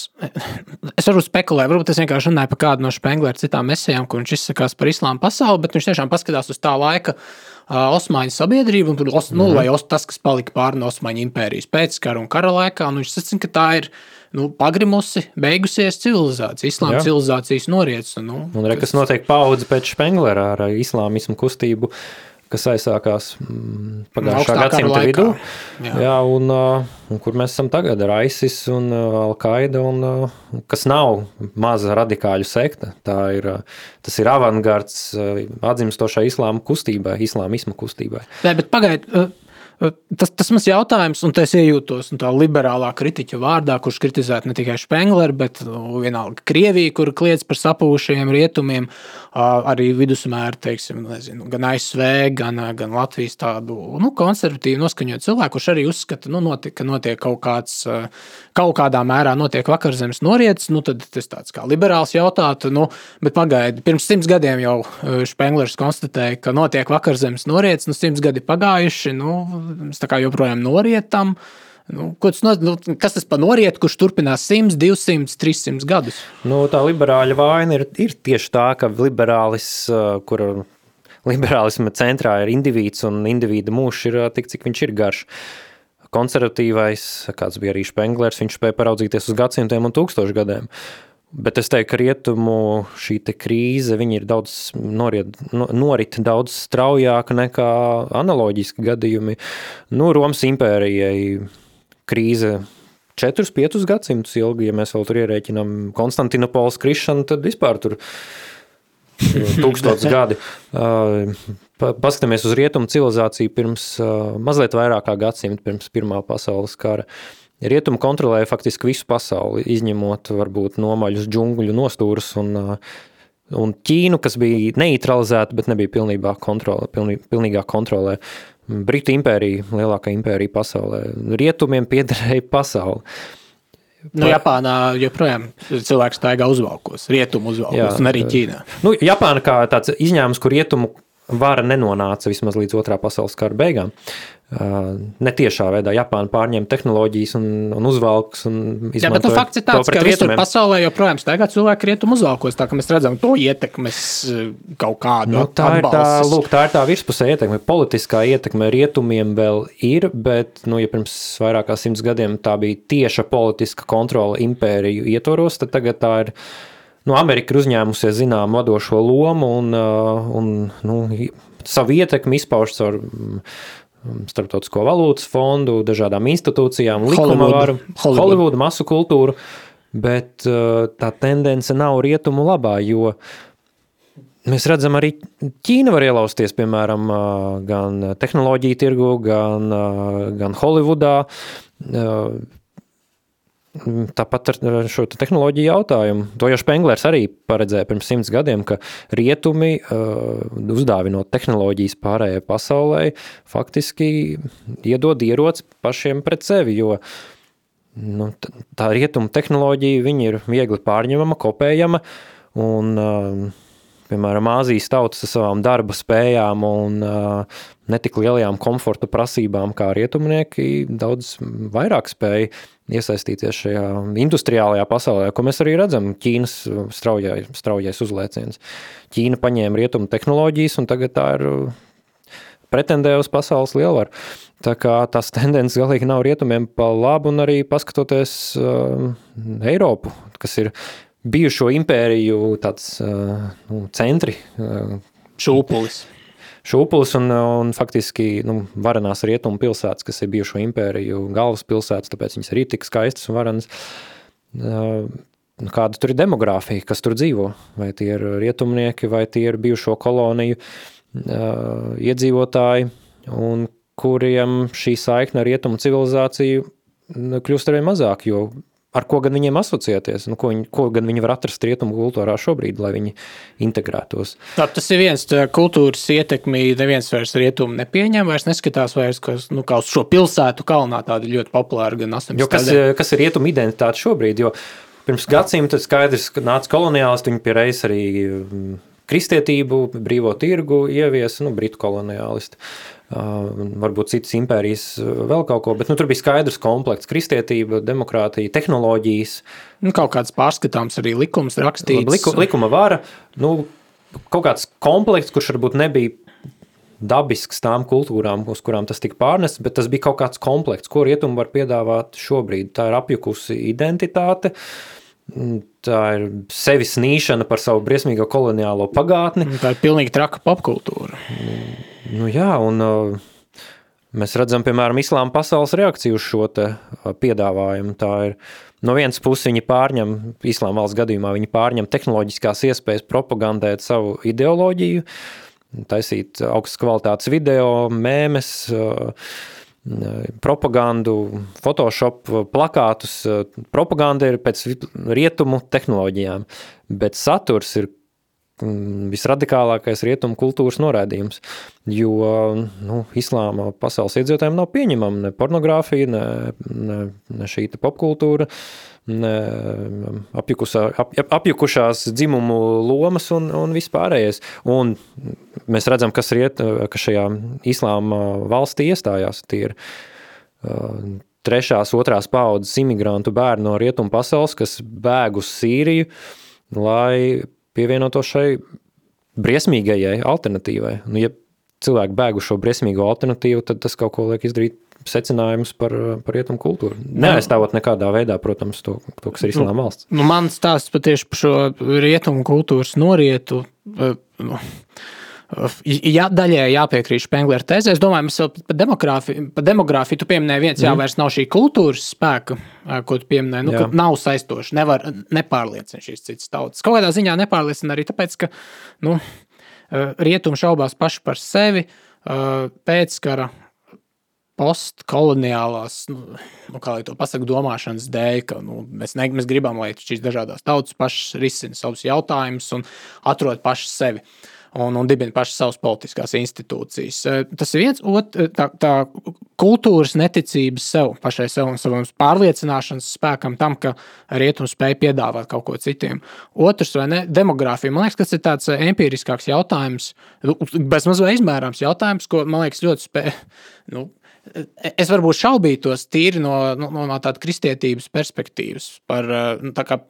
Es varu spekulēt, varbūt es vienkārši runāju par kādu no Špenglera citām esejām, kur viņš izsakās par islāma pasauli, bet viņš tiešām paskatās uz tā laika. Uh, Osmaņu sabiedrību, un tur, os, nu, mm. vai os, tas, kas palika pāri no Osmaņu impērijas pēckara un kara laikā, un viņš sacīja, ka tā ir nu, pagrimusi, beigusies civilizācija, islāma civilizācijas noriets. Nu, un re, kas notiek paudze pēc Špenglera ar islāmismu kustību, kas aizsākās mm, pagājušā gadsimta vidū. Jā. Jā, un, un kur mēs esam tagad ar ISIS un Al-Qaida, un kas nav maza radikāļu sekta. Tā ir, tas ir avangards atzimstošai islāma kustībai, islāmisma kustībai. Nē, bet pagaidiet, Tas, tas mans jautājums, un es iejūtos tā liberālā kritiķa vārdā, kurš kritizētu ne tikai Spengleru, bet nu, vienalga Krieviju, kur kliedz par sapūšajiem rietumiem, arī vidusmēra, teiksim, nezinu, gan ASV, gan, gan Latvijas tādu nu, konservatīvu noskaņotu cilvēku, kurš arī uzskata, nu, notiek, ka notiek kaut kāds, kaut kādā mērā notiek vakarzemes noriets, nu, tad tas tāds kā liberāls jautātu, nu, bet pagaidi, pirms simts gadiem jau Spenglers konstatēja, ka notiek vakarzemes noriets, nu, simts gadi pagājuši, nu, mēs tā kā joprojām norietam. Nu, tas no, nu, kas tas par norietu, kurš turpinās 100, 200, 300 gadus? Nu, tā liberāļa vaina ir, ir tieši tā, ka liberālis, kur liberālisma centrā ir indivīds un indivīda mūžs ir tik, cik viņš ir garš. Konservatīvais, kāds bija arī Špenglers, viņš spēja paraudzīties uz gadsimtiem un tūkstošu gadiem. Uh, Bet es teiktu, ka rietumu šī krīze ir daudz noriet, norit daudz straujāk nekā analoģiski gadījumi. Nu, Romas impērijai krīze 4-5 gadsimtus ilgi, ja mēs vēl tur ierēķinām Konstantinopols krišanu, tad vispār tur tūkstots gadi. Paskatāmies uz rietumu civilizāciju pirms mazliet vairāk kā gadsimta pirms Pirmā pasaules kara. Rietumi kontrolēja faktiski visu pasauli, izņemot varbūt nomaļus džungļu nostūrus un, un Ķīnu, kas bija neutralizēta, bet nebija pilnībā kontrolē, pilnī, pilnīgā kontrolē. Britu impērija, lielākā impērija pasaulē. Rietumiem piederēja pasauli. Nu, Japānā joprojām cilvēks staigā uzvalkos, rietumu uzvalkos, Jā, un arī Ķīnā. Nu, Japāna kā tāds izņēmums, kur rietumu vara nenonāca vismaz līdz otrā pasaules kara beigām. Netiešā veidā Japāna pārņem tehnoloģijas un, un uzvalks. Un Jā, bet nu, fakts ir tāds, ka visur pasaulē joprojām staigā cilvēki rietumu uzvalkos, tā ka mēs redzam to ietekmes kaut kādu. Nu, tā, ir tā, lūk, tā ir tā virspusē ietekme. Politiskā ietekme rietumiem vēl ir, bet, nu, ja pirms vairāk kā simts gadiem tā bija tieša politiska kontrola impēriju ietvaros, tad tagad tā ir. Nu, Amerika ir uzņēmusies zinām vadošo lomu un, un nu, savu ietekmi izpauž caur Startautisko valūtas fondu, dažādām institūcijām, likuma varu, Holivudu, masu kultūru, bet uh, tā tendence nav rietumu labā, jo mēs redzam arī Ķīna var ielausties, piemēram, uh, gan tehnoloģiju tirgu, gan, uh, gan Holivudā. Tāpat ar šo te tehnoloģiju jautājumu. To jau Spenglers arī paredzēja pirms simts gadiem, ka rietumi, uh, uzdāvinot tehnoloģijas pārējai pasaulē, faktiski iedod ieroci pašiem pret sevi, jo nu, tā rietuma tehnoloģija ir viegli pārņemama, kopējama, un uh, piemēram, Āzijas tautas ar savām darba spējām un uh, netik lielajām komforta prasībām kā rietumnieki daudz vairāk spēja iesaistīties šajā industriālajā pasaulē, ko mēs arī redzam. Ķīnas straujais, straujais uzlēciens. Ķīna paņēma rietumu tehnoloģijas un tagad tā ir pretendē uz pasaules lielvaru. Tā kā tās tendences galīgi nav rietumiem pa labu, un arī paskatoties uh, Eiropu, kas ir bijušo impēriju tāds, nu, centri. Šūpulis. Šūpulis un, un faktiski nu, varenās rietumu pilsētas, kas ir bijušo impēriju galvaspilsētas, tāpēc viņas arī tik skaistas un varenas. Nu, kāda tur ir demogrāfija, kas tur dzīvo? Vai tie ir rietumnieki, vai tie ir bijušo koloniju iedzīvotāji, un kuriem šī saikne ar rietumu civilizāciju kļūst arvien mazāk, jo ar ko gan viņiem asociēties, nu, ko, viņi, ko gan viņi var atrast rietumu kultūrā šobrīd, lai viņi integrētos. Tā, tas ir viens kultūras ietekmi, neviens vairs rietumu nepieņem, vairs neskatās vairs, kas, nu, kā uz šo pilsētu kalnā tāda ļoti populāra gan 18. Jo kas, kas ir rietumu identitāte šobrīd, jo pirms gadsimta skaidrs, ka nāca koloniālisti, viņi pie reizes arī mm, kristietību, brīvo tirgu ievies, nu, britu koloniālisti. Uh, varbūt citas impērijas, vēl kaut ko, bet nu, tur bija skaidrs komplekts - kristietība, demokrātija, tehnoloģijas. Nu, kaut kāds pārskatāms arī likums rakstīts. Liku, likuma vara, nu, kaut kāds komplekts, kurš varbūt nebija dabisks tām kultūrām, uz kurām tas tika pārnests, bet tas bija kaut kāds komplekts, ko rietumi var piedāvāt šobrīd. Tā ir apjukusi identitāte, tā ir sevis nīšana par savu briesmīgo koloniālo pagātni. Tā ir pilnīgi traka popkultūra. Nu, jā, un uh, mēs redzam, piemēram, islāma pasaules reakciju uz šo uh, piedāvājumu. Tā ir no vienas puses viņi pārņem, islāma valsts gadījumā, viņi pārņem tehnoloģiskās iespējas propagandēt savu ideoloģiju, taisīt augstas kvalitātes video, mēmes, uh, propagandu, Photoshop plakātus. Propaganda ir pēc rietumu tehnoloģijām, bet saturs ir visradikālākais rietumu kultūras noraidījums. Jo nu, islāma pasaules iedzīvotājiem nav pieņemama ne pornogrāfija, ne, ne, ne šī popkultūra, ne apjukusā, ap, apjukušās dzimumu lomas un, un vispārējais. Un mēs redzam, kas, riet, ka šajā islāma valstī iestājās. Tie ir trešās, otrās paudzes imigrantu bērni no rietumu pasaules, kas bēg uz Sīriju, lai pievienotos šai briesmīgajai alternatīvai. Nu, ja cilvēki bēg uz šo briesmīgo alternatīvu, tad tas kaut ko liek izdarīt secinājumus par, par rietumu kultūru. Neaizstāvot nekādā veidā, protams, to, to kas ir islāma valsts. Nu, man stāsts patieši par šo rietumu kultūras norietu. Nu, Jā, daļai jāpiekrīt Spenglera tezē. Es domāju, mēs vēl par demogrāfiju, pa demogrāfiju tu pieminēji viens, jā, vairs nav šī kultūras spēka, ko tu pieminēji, nu, nav saistoši, nevar nepārliecināt šīs citas tautas. Kaut kādā ziņā nepārliecina arī tāpēc, ka nu, rietumi šaubās paši par sevi pēckara postkoloniālās, nu, nu, kā lai to pasaktu, domāšanas dēļ, ka nu, mēs, ne, mēs gribam, lai šīs dažādas tautas pašas risina savus jautājumus un atrod pašas sevi. Un, un dibina pašas savas politiskās institūcijas. Eh, tas ir viens, ot, eh, tā, tā kultūras neticības sev, pašai sev un savam pārliecināšanas spēkam, tam, ka rietums spēj piedāvāt kaut ko citiem. Otrs, vai ne, demogrāfija. Man liekas, tas ir tāds eh, empiriskāks jautājums, nu, bez mazliet izmērāms jautājums, ko man liekas ļoti spēj. Nu, es varbūt šaubītos tīri no, no, no tādas kristietības perspektīvas. Par, nu, tā kā,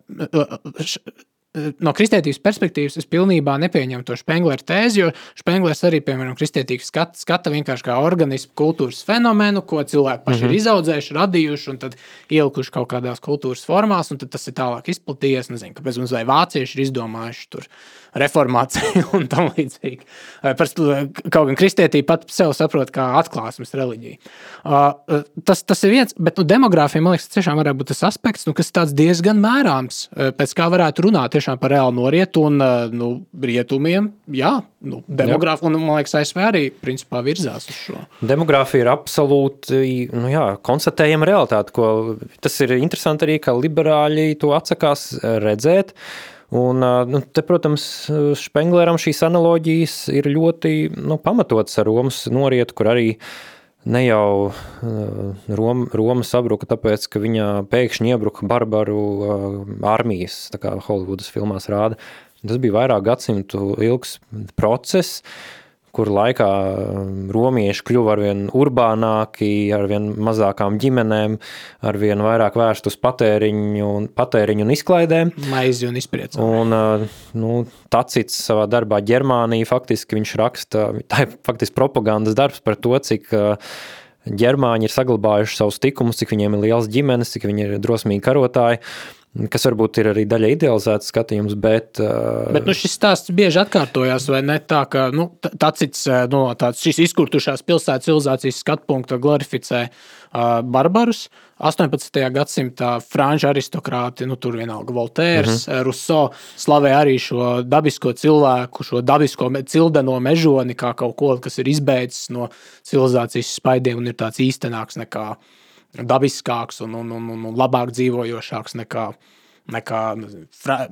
no kristietības perspektīvas es pilnībā nepieņemu to Spengleru tēzi, jo Spenglers arī, piemēram, kristietības skata, skata vienkārši kā organismu kultūras fenomenu, ko cilvēki paši mm -hmm. ir mhm. izaudzējuši, radījuši un tad ielikuši kaut kādās kultūras formās, un tas ir tālāk izplatījies. Nezinu, kāpēc mums vai vācieši ir izdomājuši tur reformāciju un tam līdzīgi. Kaut gan kristietība pat sev saprot kā atklāsmes reliģija. Tas, tas ir viens, bet nu, demogrāfija, man liekas, tiešām varētu būt tas aspekts, nu, kas tāds diezgan mērāms, pēc kā varētu runāt tiešām par reālu norietu un eh, nu, rietumiem. Jā, nu, demogrāfija, un man liekas, ASV arī principā virzās uz šo. Demogrāfija ir absolūti nu, jā, konstatējama realitāte, ko tas ir interesanti arī, ka liberāļi to atsakās redzēt. Un, nu, te, protams, Spengleram šīs analoģijas ir ļoti nu, pamatotas ar Romas norietu, kur arī ne jau Roma, Roma sabruka tāpēc, ka viņa pēkšņi iebruka barbaru armijas, tā kā Holivudas filmās rāda. Tas bija vairāk gadsimtu ilgs process, kur laikā um, romieši kļuva arvien urbānāki, arvien mazākām ģimenēm, arvien vairāk vērst uz patēriņu un, patēriņu un izklaidēm. Maizi un izpriecē. Un, uh, nu, Tacits savā darbā Ģermānija faktiski viņš raksta, tā ir faktiski propagandas darbs par to, cik uh, ģermāņi ir saglabājuši savus tikumus, cik viņiem ir liels ģimenes, cik viņi ir drosmīgi karotāji kas varbūt ir arī daļai idealizēts skatījums, bet. Uh... Bet nu, šis stāsts bieži atkārtojās, vai ne? Tā kā nu, Tacits no tāds šīs izkurtušās pilsētas civilizācijas skatu punkta glorificē uh, barbarus. 18. gadsimtā franču aristokrāti, nu, tur vienalga Voltērs, uh mhm. -huh. Rousseau, slavē arī šo dabisko cilvēku, šo dabisko cildeno mežoni, kā kaut ko, kas ir izbeidzis no civilizācijas spaidiem un ir tāds īstenāks nekā dabiskāks un, un, un, un labāk dzīvojošāks nekā, nekā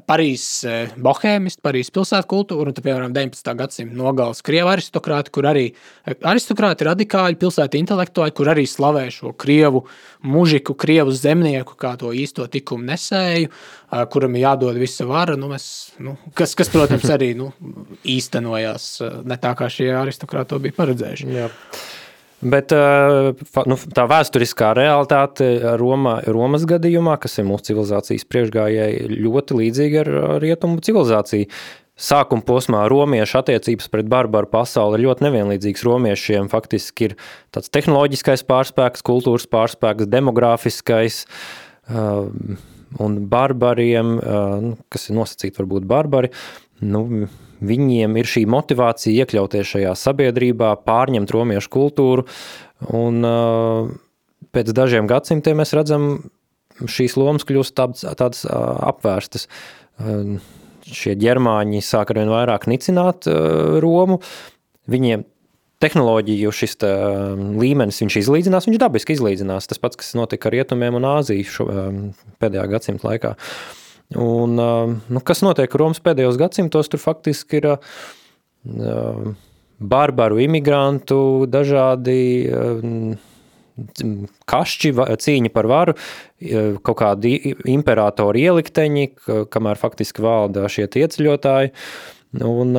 Parīzes eh, bohēmisti, Parīzes pilsētu kultūra, un, tad, piemēram, 19. gadsimta nogales krievu aristokrāti, kur arī eh, aristokrāti radikāļi, pilsētu intelektuāļi, kur arī slavē šo krievu mužiku, krievu zemnieku kā to īsto tikumu nesēju, eh, kuram ir jādod visa vara, nu, mēs, nu, kas, kas, protams, arī nu, īstenojās ne tā, kā šie aristokrāti to bija paredzējuši. Jā. Bet eh, nu, tā vēsturiskā realitāte Roma, Romas gadījumā, kas ir mūsu civilizācijas priekšgājēji, ļoti līdzīga ar rietumu civilizāciju. Sākuma posmā romiešu attiecības pret barbaru pasauli ir ļoti nevienlīdzīgas. Romiešiem faktiski ir tāds tehnoloģiskais pārspēks, kultūras pārspēks, demogrāfiskais. Uh, un barbariem, uh, kas ir nosacīti varbūt barbari, nu, viņiem ir šī motivācija iekļauties šajā sabiedrībā, pārņemt romiešu kultūru. Un, pēc dažiem gadsimtiem mēs redzam, šīs lomas kļūst tādas, tādas apvērstas. Šie ģermāņi sāk ar vien vairāk nicināt Romu. Viņiem tehnoloģiju šis tā, līmenis viņš izlīdzinās, viņš dabiski izlīdzinās. Tas pats, kas notika ar Rietumiem un Āziju šo, pēdējā gadsimta laikā. Uh, Un, nu, kas notiek Romas pēdējos gadsimtos, tur faktiski ir barbaru imigrantu, dažādi kašķi, cīņa par varu, kaut kādi imperatori ielikteņi, kamēr faktiski valda šie ieceļotāji. Un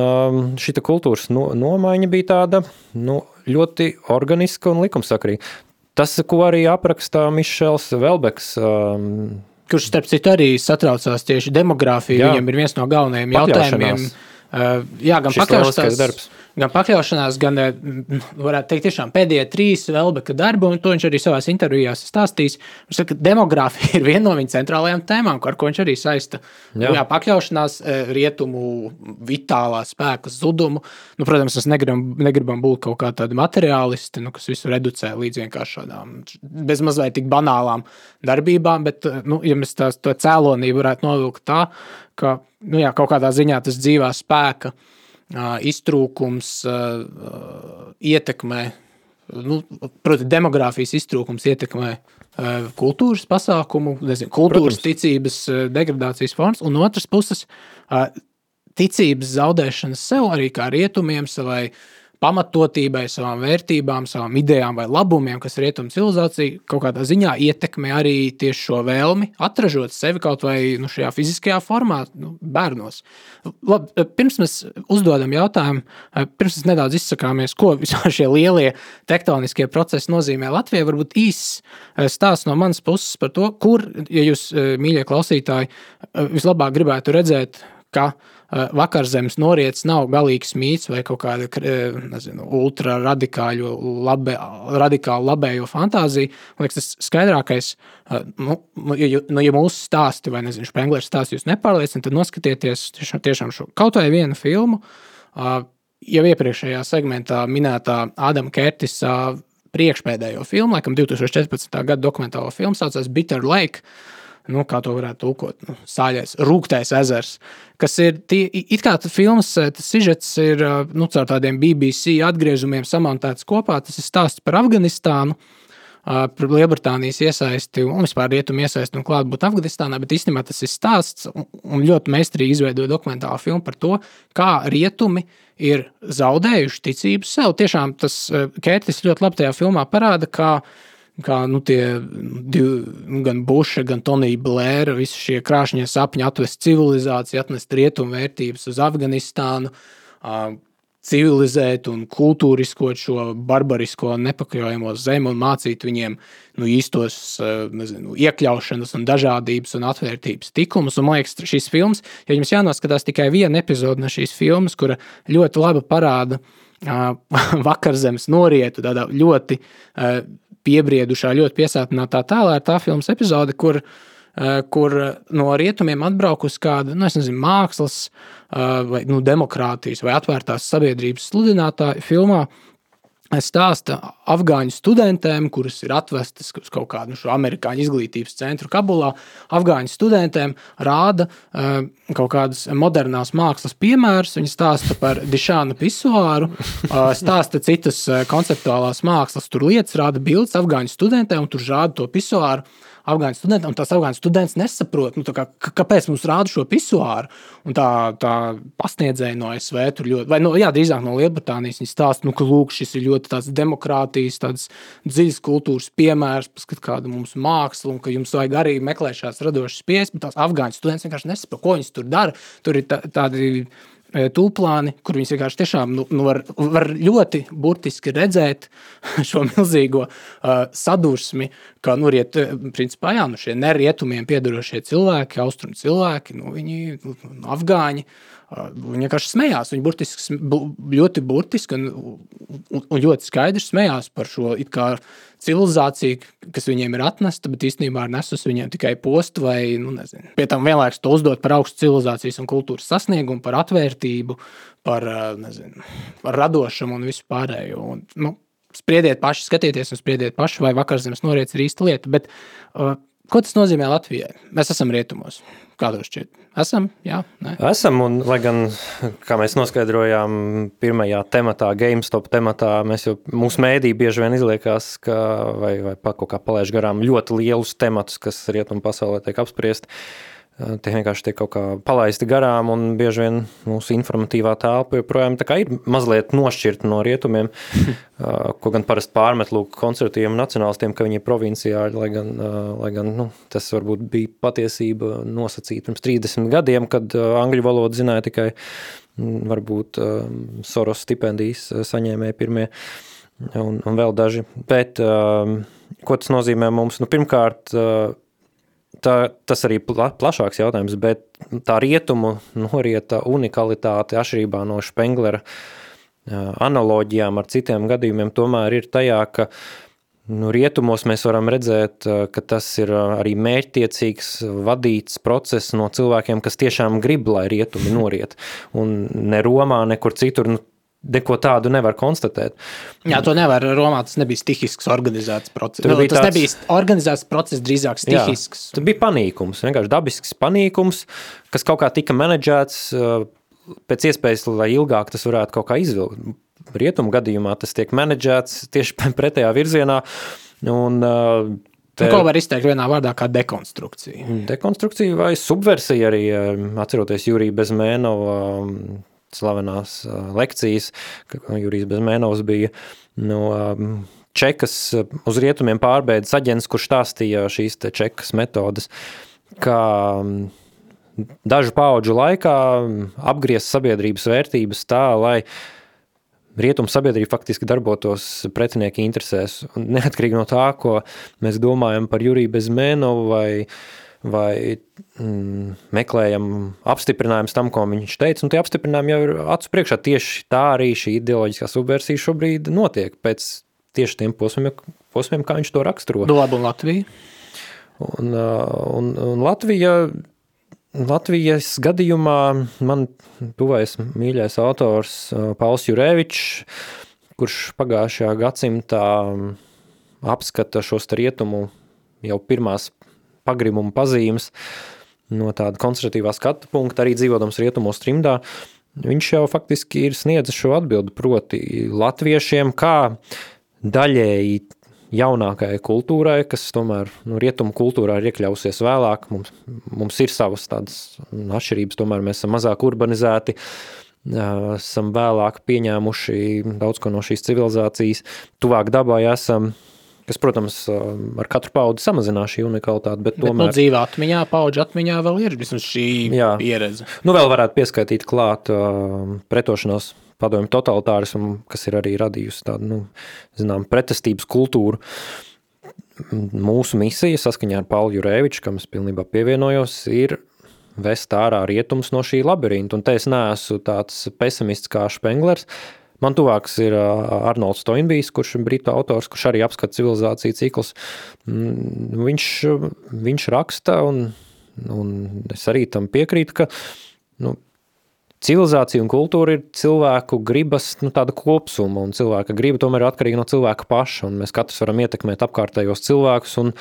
šī kultūras no, nomaiņa bija tāda nu, ļoti organiska un likumsakrīga. Tas, ko arī aprakstā Mišels Velbeks, kurš starp citu arī satraucās tieši demogrāfiju. Jā. Viņam ir viens no galvenajiem jautājumiem. Uh, jā, gan pakļaušanās darbs gan pakļaušanās, gan, eh, varētu teikt, tiešām pēdējie trīs Velbeka darbi, un to viņš arī savās intervijās stāstīs. Viņš saka, ka demogrāfija ir viena no viņa centrālajām tēmām, ar ko viņš arī saista jā. Jā, pakļaušanās eh, rietumu vitālā spēka zudumu. Nu, protams, mēs negribam, negribam būt kaut kā tādi materiālisti, nu, kas visu reducē līdz vienkārši tādām bezmazliet tik banālām darbībām, bet, eh, nu, ja mēs tās, to cēlonību varētu novilkt tā, ka, nu, jā, kaut kādā ziņā tas dzīvā spēka iztrūkums ietekmē, nu, proti, demogrāfijas iztrūkums ietekmē kultūras pasākumu, nezinu, kultūras Protams. ticības degradācijas formas, un otras puses ticības zaudēšanas sev arī kā rietumiem, savai pamatotībai, savām vērtībām, savām idejām vai labumiem, kas rietumu civilizācija kaut kādā ziņā ietekmē arī tieši šo vēlmi atražot sevi kaut vai nu, šajā fiziskajā formā, nu, bērnos. Lab, pirms mēs uzdodam jautājumu, pirms mēs nedaudz izsakāmies, ko vispār šie lielie tektoniskie procesi nozīmē Latvijai, varbūt īsts stāsts no manas puses par to, kur, ja jūs, mīļie klausītāji, vislabāk gribētu redzēt, ka uh, Eh, vakarzemes noriets nav galīgs mīts vai kaut kāda eh, nezinu, ultraradikāļu, labe, radikālu labējo fantāziju. Man liekas, tas skaidrākais, eh, nu, ja, nu, ja mūsu stāsti vai nezinu, Sprenglers stāsts jūs nepārliecina, tad noskatieties tiešām, tiešām šo kaut vai vienu filmu. Jau iepriekšējā segmentā minētā Ādama Kertisa priekšpēdējo filmu, laikam 2014. gada dokumentālo filmu, saucās Bitter Lake nu, kā to varētu tulkot, nu, sāļais, rūktais ezers. Kas ir tie, it kā tas filmas, eh, tas sižets ir eh, nu, caur tādiem BBC atgriezumiem samontēts kopā. Tas ir stāsts par Afganistānu. Uh, par Lielbritānijas iesaisti un vispār rietumu iesaisti un klātbūtni Afganistānā, bet īstenībā tas ir stāsts un ļoti meistarīgi izveidoja dokumentālu filmu par to, kā rietumi ir zaudējuši ticību sev. Tiešām tas Kērtis ļoti labi tajā filmā parāda, kā uh, kā nu, tie divi, nu, gan Buša, gan Tonija Blēra, visi šie krāšņie sapņi atvest civilizāciju, atnest rietumu vērtības uz Afganistānu, civilizēt un kultūriskot šo barbarisko nepakļaujamo zemi un mācīt viņiem nu, īstos nezinu, iekļaušanas un dažādības un atvērtības tikumus. Un, man liekas, šīs filmas, ja jums jānoskatās tikai viena epizode no šīs filmas, kura ļoti labi parāda vakarzemes norietu tādā ļoti piebriedušā, ļoti piesātinātā tēlā ir tā filmas epizode, kur, eh, kur no rietumiem atbraukusi kāda nu, nezinu, mākslas, eh, vai nu, demokrātijas vai atvērtās sabiedrības sludinātāja filmā stāsta afgāņu studentēm, kuras ir atvestas uz kaut kādu nu, amerikāņu izglītības centru Kabulā. Afgāņu studentēm rāda uh, kaut kādas modernās mākslas piemērus. Viņi stāsta par dišānu pisuāru, uh, stāsta citas uh, konceptuālās mākslas tur lietas, rāda bildes afgāņu studentēm, un tur rāda to pisuāru afgāņu studentam, un tās afgāņu students nesaprot, nu, kā, kāpēc mums rāda šo pisuāru. Un tā, tā pasniedzēja no tur ļoti, vai no, jā, drīzāk no Lielbritānijas, viņi stāsta, nu, ka lūk, šis ir ļoti tāds demokrātijas, tāds dziļas kultūras piemērs, paskat kāda mums māksla, un ka jums vajag arī meklēt šādas radošas pieejas, bet tās afgāņu students vienkārši nesaprot, ko viņas tur dara. Tur ir tā, tādi tūplāni, kur viņas vienkārši tiešām nu, nu var, var ļoti burtiski redzēt šo milzīgo uh, sadursmi, kā nu, riet, e, principā, jā, nu, šie nerietumiem piedarošie cilvēki, austrumu cilvēki, nu, viņi nu, afgāņi. Uh, viņi vienkārši smējās. Viņi burtiski, ļoti burtiski un, un, un ļoti skaidri smējās par šo kā, civilizāciju, kas viņiem ir atnesta, bet īstenībā ir nesus viņiem tikai postu vai, nu, nezinu. Pie tam vienlaikus to uzdot par augstu civilizācijas un kultūras sasniegumu, par atvērtību, par, nezinu, par radošumu un visu pārējo. Un, nu, spriediet paši, skatieties un spriediet paši, vai vakarzemes noriets ir īsta lieta. Bet, uh, ko tas nozīmē Latvijai? Mēs esam rietumos. Kā tev šķiet? Esam, jā, ne? Esam, un lai gan, kā mēs noskaidrojām pirmajā tematā, GameStop tematā, mēs jau, mūsu mēdī bieži vien izliekās, ka, vai, vai pat kaut kā palaiž garām ļoti lielus tematus, kas rietumu pasaulē tiek apspriesti. Tie vienkārši tiek kaut kā palaisti garām, un bieži vien mūsu informatīvā telpa joprojām ir mazliet nošķirta no rietumiem. ko gan parasti pārmet lūk, konservatīviem un nacionālistiem, ka viņi ir provinciāļi, lai gan, lai gan nu, tas varbūt bija patiesība nosacīta pirms 30 gadiem, kad angļu valodu zināja tikai varbūt Soros stipendijas saņēmēji pirmie un, un vēl daži. Bet ko tas nozīmē mums? Nu, pirmkārt, tā, tas arī pla, plašāks jautājums, bet tā rietumu norieta unikalitāte atšķirībā no Špenglera analoģijām ar citiem gadījumiem tomēr ir tajā, ka Nu, rietumos mēs varam redzēt, ka tas ir arī mērķtiecīgs, vadīts process no cilvēkiem, kas tiešām grib, lai rietumi noriet. Un ne Romā, nekur citur, nu, neko tādu nevar konstatēt. Jā, to nevar. Romā tas nebija stihisks, organizēts process. Tur bija tas tāds... nebija organizēts process, drīzāk stihisks. Jā, tur bija panīkums, vienkārši dabisks panīkums, kas kaut kā tika menedžēts pēc iespējas, lai ilgāk tas varētu kaut kā izvilkt. Rietumu gadījumā tas tiek menedžēts tieši pretējā virzienā. Un, Te... Nu, ko var izteikt vienā vārdā, kā dekonstrukcija? Dekonstrukcija vai subversija arī, atceroties Juriju Bezmēnovu slavenās lekcijas, ka Jurijs Bezmēnovs bija no Čekas uz rietumiem pārbeidzis aģents, kurš stāstīja šīs te Čekas metodas, kā dažu pauģu laikā apgriezt sabiedrības vērtības tā, lai rietumu sabiedrība faktiski darbotos pretinieki interesēs. Un neatkarīgi no tā, ko mēs domājam par Juriju Bezmēnovu vai, vai mm, meklējam apstiprinājumus tam, ko viņš teica, un tie apstiprinājumi jau ir acu priekšā. Tieši tā arī šī ideoloģiskā subversija šobrīd notiek pēc tieši tiem posmiem, posmiem kā viņš to raksturo. Labi, un Latvija? Un, un, un Latvija Latvijas gadījumā man tuvais mīļais autors Pauls Jurēvičs, kurš pagājušajā gadsimtā apskata šos rietumu jau pirmās pagrimumu pazīmes no tāda konservatīvā skatu punkta, arī dzīvodams rietumos trimdā, viņš jau faktiski ir sniedzis šo atbildi, proti latviešiem, kā daļēji jaunākajai kultūrai, kas tomēr nu, rietumu kultūrā ir iekļausies vēlāk. Mums, mums ir savas tādas atšķirības, tomēr mēs esam mazāk urbanizēti, esam vēlāk pieņēmuši daudz ko no šīs civilizācijas, tuvāk dabai esam. Kas, protams, ar katru paudu samazinās šī unikalitāte. Bet, bet tomēr... nu, dzīvē atmiņā, paudžu atmiņā vēl ir vismaz šī Jā. pieredze. Nu, vēl varētu pieskaitīt klāt uh, pretošanos padomju totalitārismu, kas ir arī radījusi tādu, nu, zinām, pretestības kultūru. Mūsu misija, saskaņā ar Paulu Jurēviču, kam es pilnībā pievienojos, ir vest ārā rietumus no šī labirinta. Un te es neesmu tāds pesimists kā Špenglers. Man tuvāks ir Arnolds Toinbijs, kurš ir britu autors, kurš arī apskata civilizāciju ciklus. Mm, viņš, viņš raksta, un, un es arī tam piekrītu, ka nu, civilizācija un kultūra ir cilvēku gribas nu, kopsuma, un cilvēka griba tomēr ir atkarīga no cilvēka paša, un mēs katrs varam ietekmēt apkārtējos cilvēkus, un,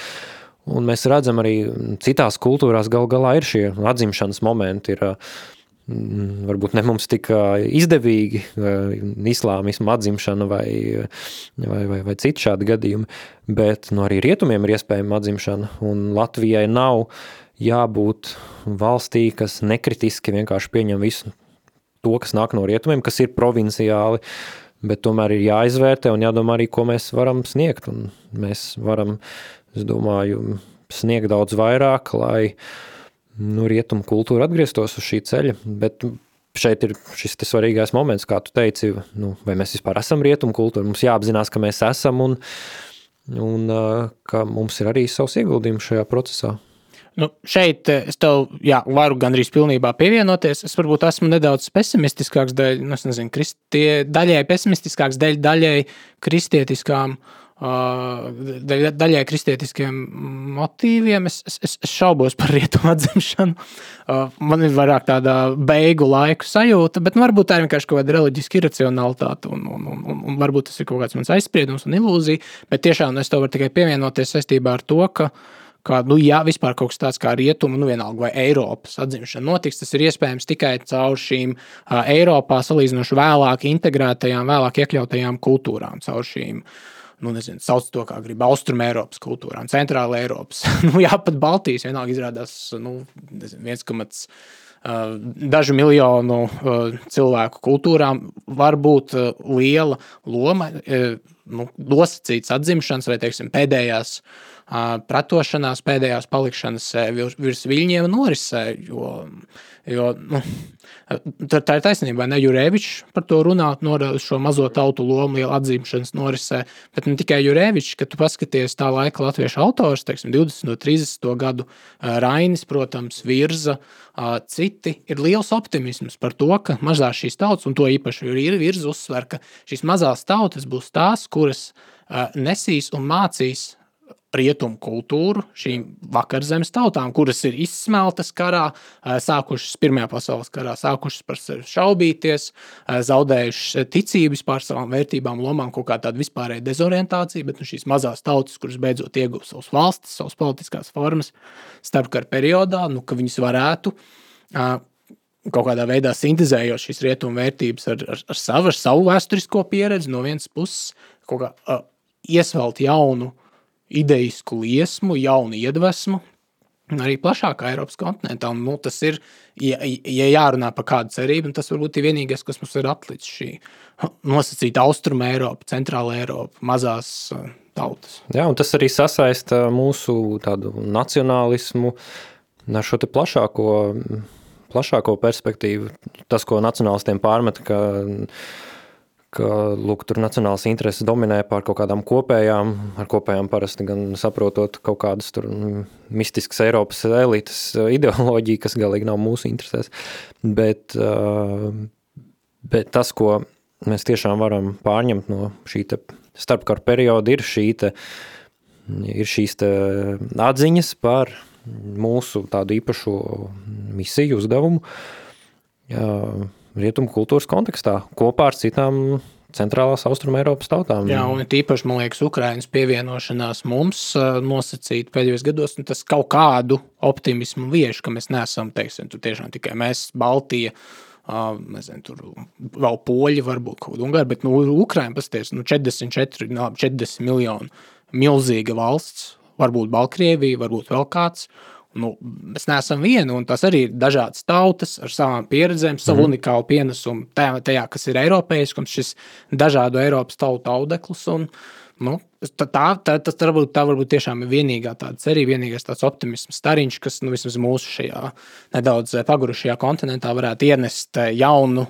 un mēs redzam arī citās kultūrās gal galā ir šie atzimšanas momenti, ir mm, varbūt ne mums tik izdevīgi islāmismu atzimšana vai, vai, vai, vai citi šādi gadījumi, bet no nu, arī rietumiem ir iespējama atzimšana, un Latvijai nav jābūt valstī, kas nekritiski vienkārši pieņem visu to, kas nāk no rietumiem, kas ir provinciāli, bet tomēr ir jāizvērtē un jādomā arī, ko mēs varam sniegt. Un mēs varam, es domāju, sniegt daudz vairāk, lai nu, rietumu kultūra atgrieztos uz šī ceļa, bet šeit ir šis svarīgais moments, kā tu teici, nu, vai mēs vispār esam rietumu kultūra, mums jāapzinās, ka mēs esam un, un ka mums ir arī savs ieguldījums šajā procesā. Nu, šeit es tev jā, varu gandrīz pilnībā pievienoties. Es varbūt esmu nedaudz pesimistiskāks, dēļ, nu, nezinu, kristie, daļai pesimistiskāks, dēļ daļai kristietiskām. Uh, daļai kristietiskiem motīviem es, es, es šaubos par rietumu atzimšanu. Man ir vairāk tāda beigu laiku sajūta, bet nu, varbūt tā ir vienkārši kaut kāda reliģiska iracionalitāte, un, un, un, un, varbūt tas ir kaut kāds mans aizspriedums un ilūzija. Bet tiešām es to varu tikai pievienoties saistībā ar to, ka ka, nu, ja vispār kaut kas tāds kā rietumu, nu, vienalga vai Eiropas atzimšana notiks, tas ir iespējams tikai caur šīm Eiropā salīdzinoši vēlāk integrētajām, vēlāk iekļautajām kultūrām, caur šīm. Nu, nezinu, sauc to, kā grib Austrum Eiropas kultūrām, Centrāla Eiropas. nu, jā, pat Baltijas vienalga izrādās nu, 1,5 Uh, dažu miljonu uh, cilvēku kultūrām var būt uh, liela loma, nu, nosacīts atzimšanas vai teiksim, pēdējās pretošanās, pēdējās palikšanas virs, virs viļņiem norisē. Jo, jo, nu, tā, tā ir taisnība, ne Jurēvičs par to runāt, norāda šo mazo tautu lomu lielu atzimšanas norisē, bet ne tikai Jurēvičs, kad tu paskaties tā laika latviešu autors, teiksim, 20. un 30. gadu Rainis, protams, virza, citi ir liels optimisms par to, ka mazās šīs tautas, un to īpaši ir virza uzsver, ka šīs mazās tautas būs tās, kuras nesīs un mācīs rietumu kultūru šīm vakarzemes tautām, kuras ir izsmeltas karā, sākušas Pirmajā pasaules karā, sākušas par sevi šaubīties, zaudējušas ticību vispār savām vērtībām, lomām, kaut kā tāda vispārēja dezorientācija, bet nu, šīs mazās tautas, kuras beidzot ieguva savas valstis, savas politiskās formas starpkara periodā, nu, ka viņas varētu kaut kādā veidā sintēzējot šīs rietumu vērtības ar, ar, ar, savu, ar savu vēsturisko pieredzi, no vienas puses, kaut kā uh, iesvelt jaunu uh, ideisku liesmu, jaunu iedvesmu, arī plašākā Eiropas kontinentā. Un, nu, tas ir, ja, ja jārunā par kādu cerību, tas varbūt ir vienīgais, kas mums ir atlicis šī nosacīta Austrum Eiropa, Centrāla Eiropa, mazās uh, tautas. Jā, un tas arī sasaista mūsu nacionālismu ar šo plašāko, plašāko perspektīvu. Tas, ko nacionālistiem pārmet, ka ka lūk, tur nacionālas intereses dominē pār kaut kādām kopējām, ar kopējām parasti gan saprotot kaut kādas tur mistiskas Eiropas elites uh, ideoloģiju, kas galīgi nav mūsu interesēs. Bet, uh, bet tas, ko mēs tiešām varam pārņemt no šī starpkara perioda, ir, šī te, ir šīs atziņas par mūsu tādu īpašu misiju, uzdevumu. Uh, rietumu kultūras kontekstā kopā ar citām centrālās austruma Eiropas tautām. Jā, un tīpaši, man liekas, Ukrainas pievienošanās mums nosacīt pēdējos gados, tas kaut kādu optimismu vieš, ka mēs neesam, teiksim, tiešām tikai mēs, Baltija, nezinu, tur vēl poļi, varbūt kaut kāda ungāra, bet, nu, Ukraina, pasties, nu, 44, 40 miljonu milzīga valsts, varbūt Baltkrievija, varbūt vēl kāds, nu, mēs neesam vieni, un tas arī ir dažādas tautas ar savām pieredzēm, savu mm. unikālu pienesumu tajā, tajā, kas ir Eiropējiskums, šis dažādu Eiropas tautu audekls. Un, nu, tā, tā, tā, tas varbūt, tā varbūt tiešām ir vienīgā tāda cerība, vienīgais tāds optimisms stariņš, kas nu, vismaz mūsu šajā nedaudz pagurušajā kontinentā varētu ienest jaunu.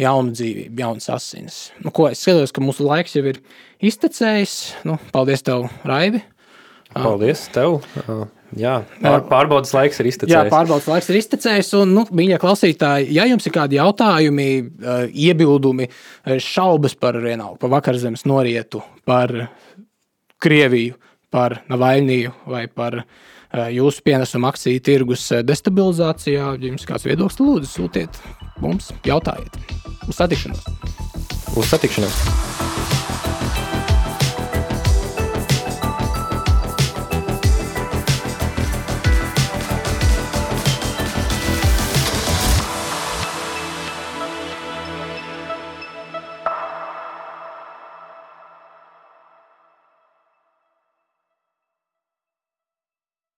Jaunu dzīvību, jaunas asinis. Nu, ko, es skatos, ka mūsu laiks jau ir iztecējis. Nu, paldies, tev, Raivi! Paldies tev! Jā, pār, pārbaudas laiks ir iztecējis. Jā, pārbaudas laiks ir iztecējis. Un, nu, mīļie klausītāji, ja jums ir kādi jautājumi, eh, iebildumi, eh, šaubas par vienalga, par vakarzemes norietu, par Krieviju, par Navaļniju vai par eh, jūsu pienesumu akciju tirgus destabilizācijā, ja jums kāds viedoklis, lūdzu, sūtiet mums, jautājiet. Uz satikšanos! Uz satikšanos!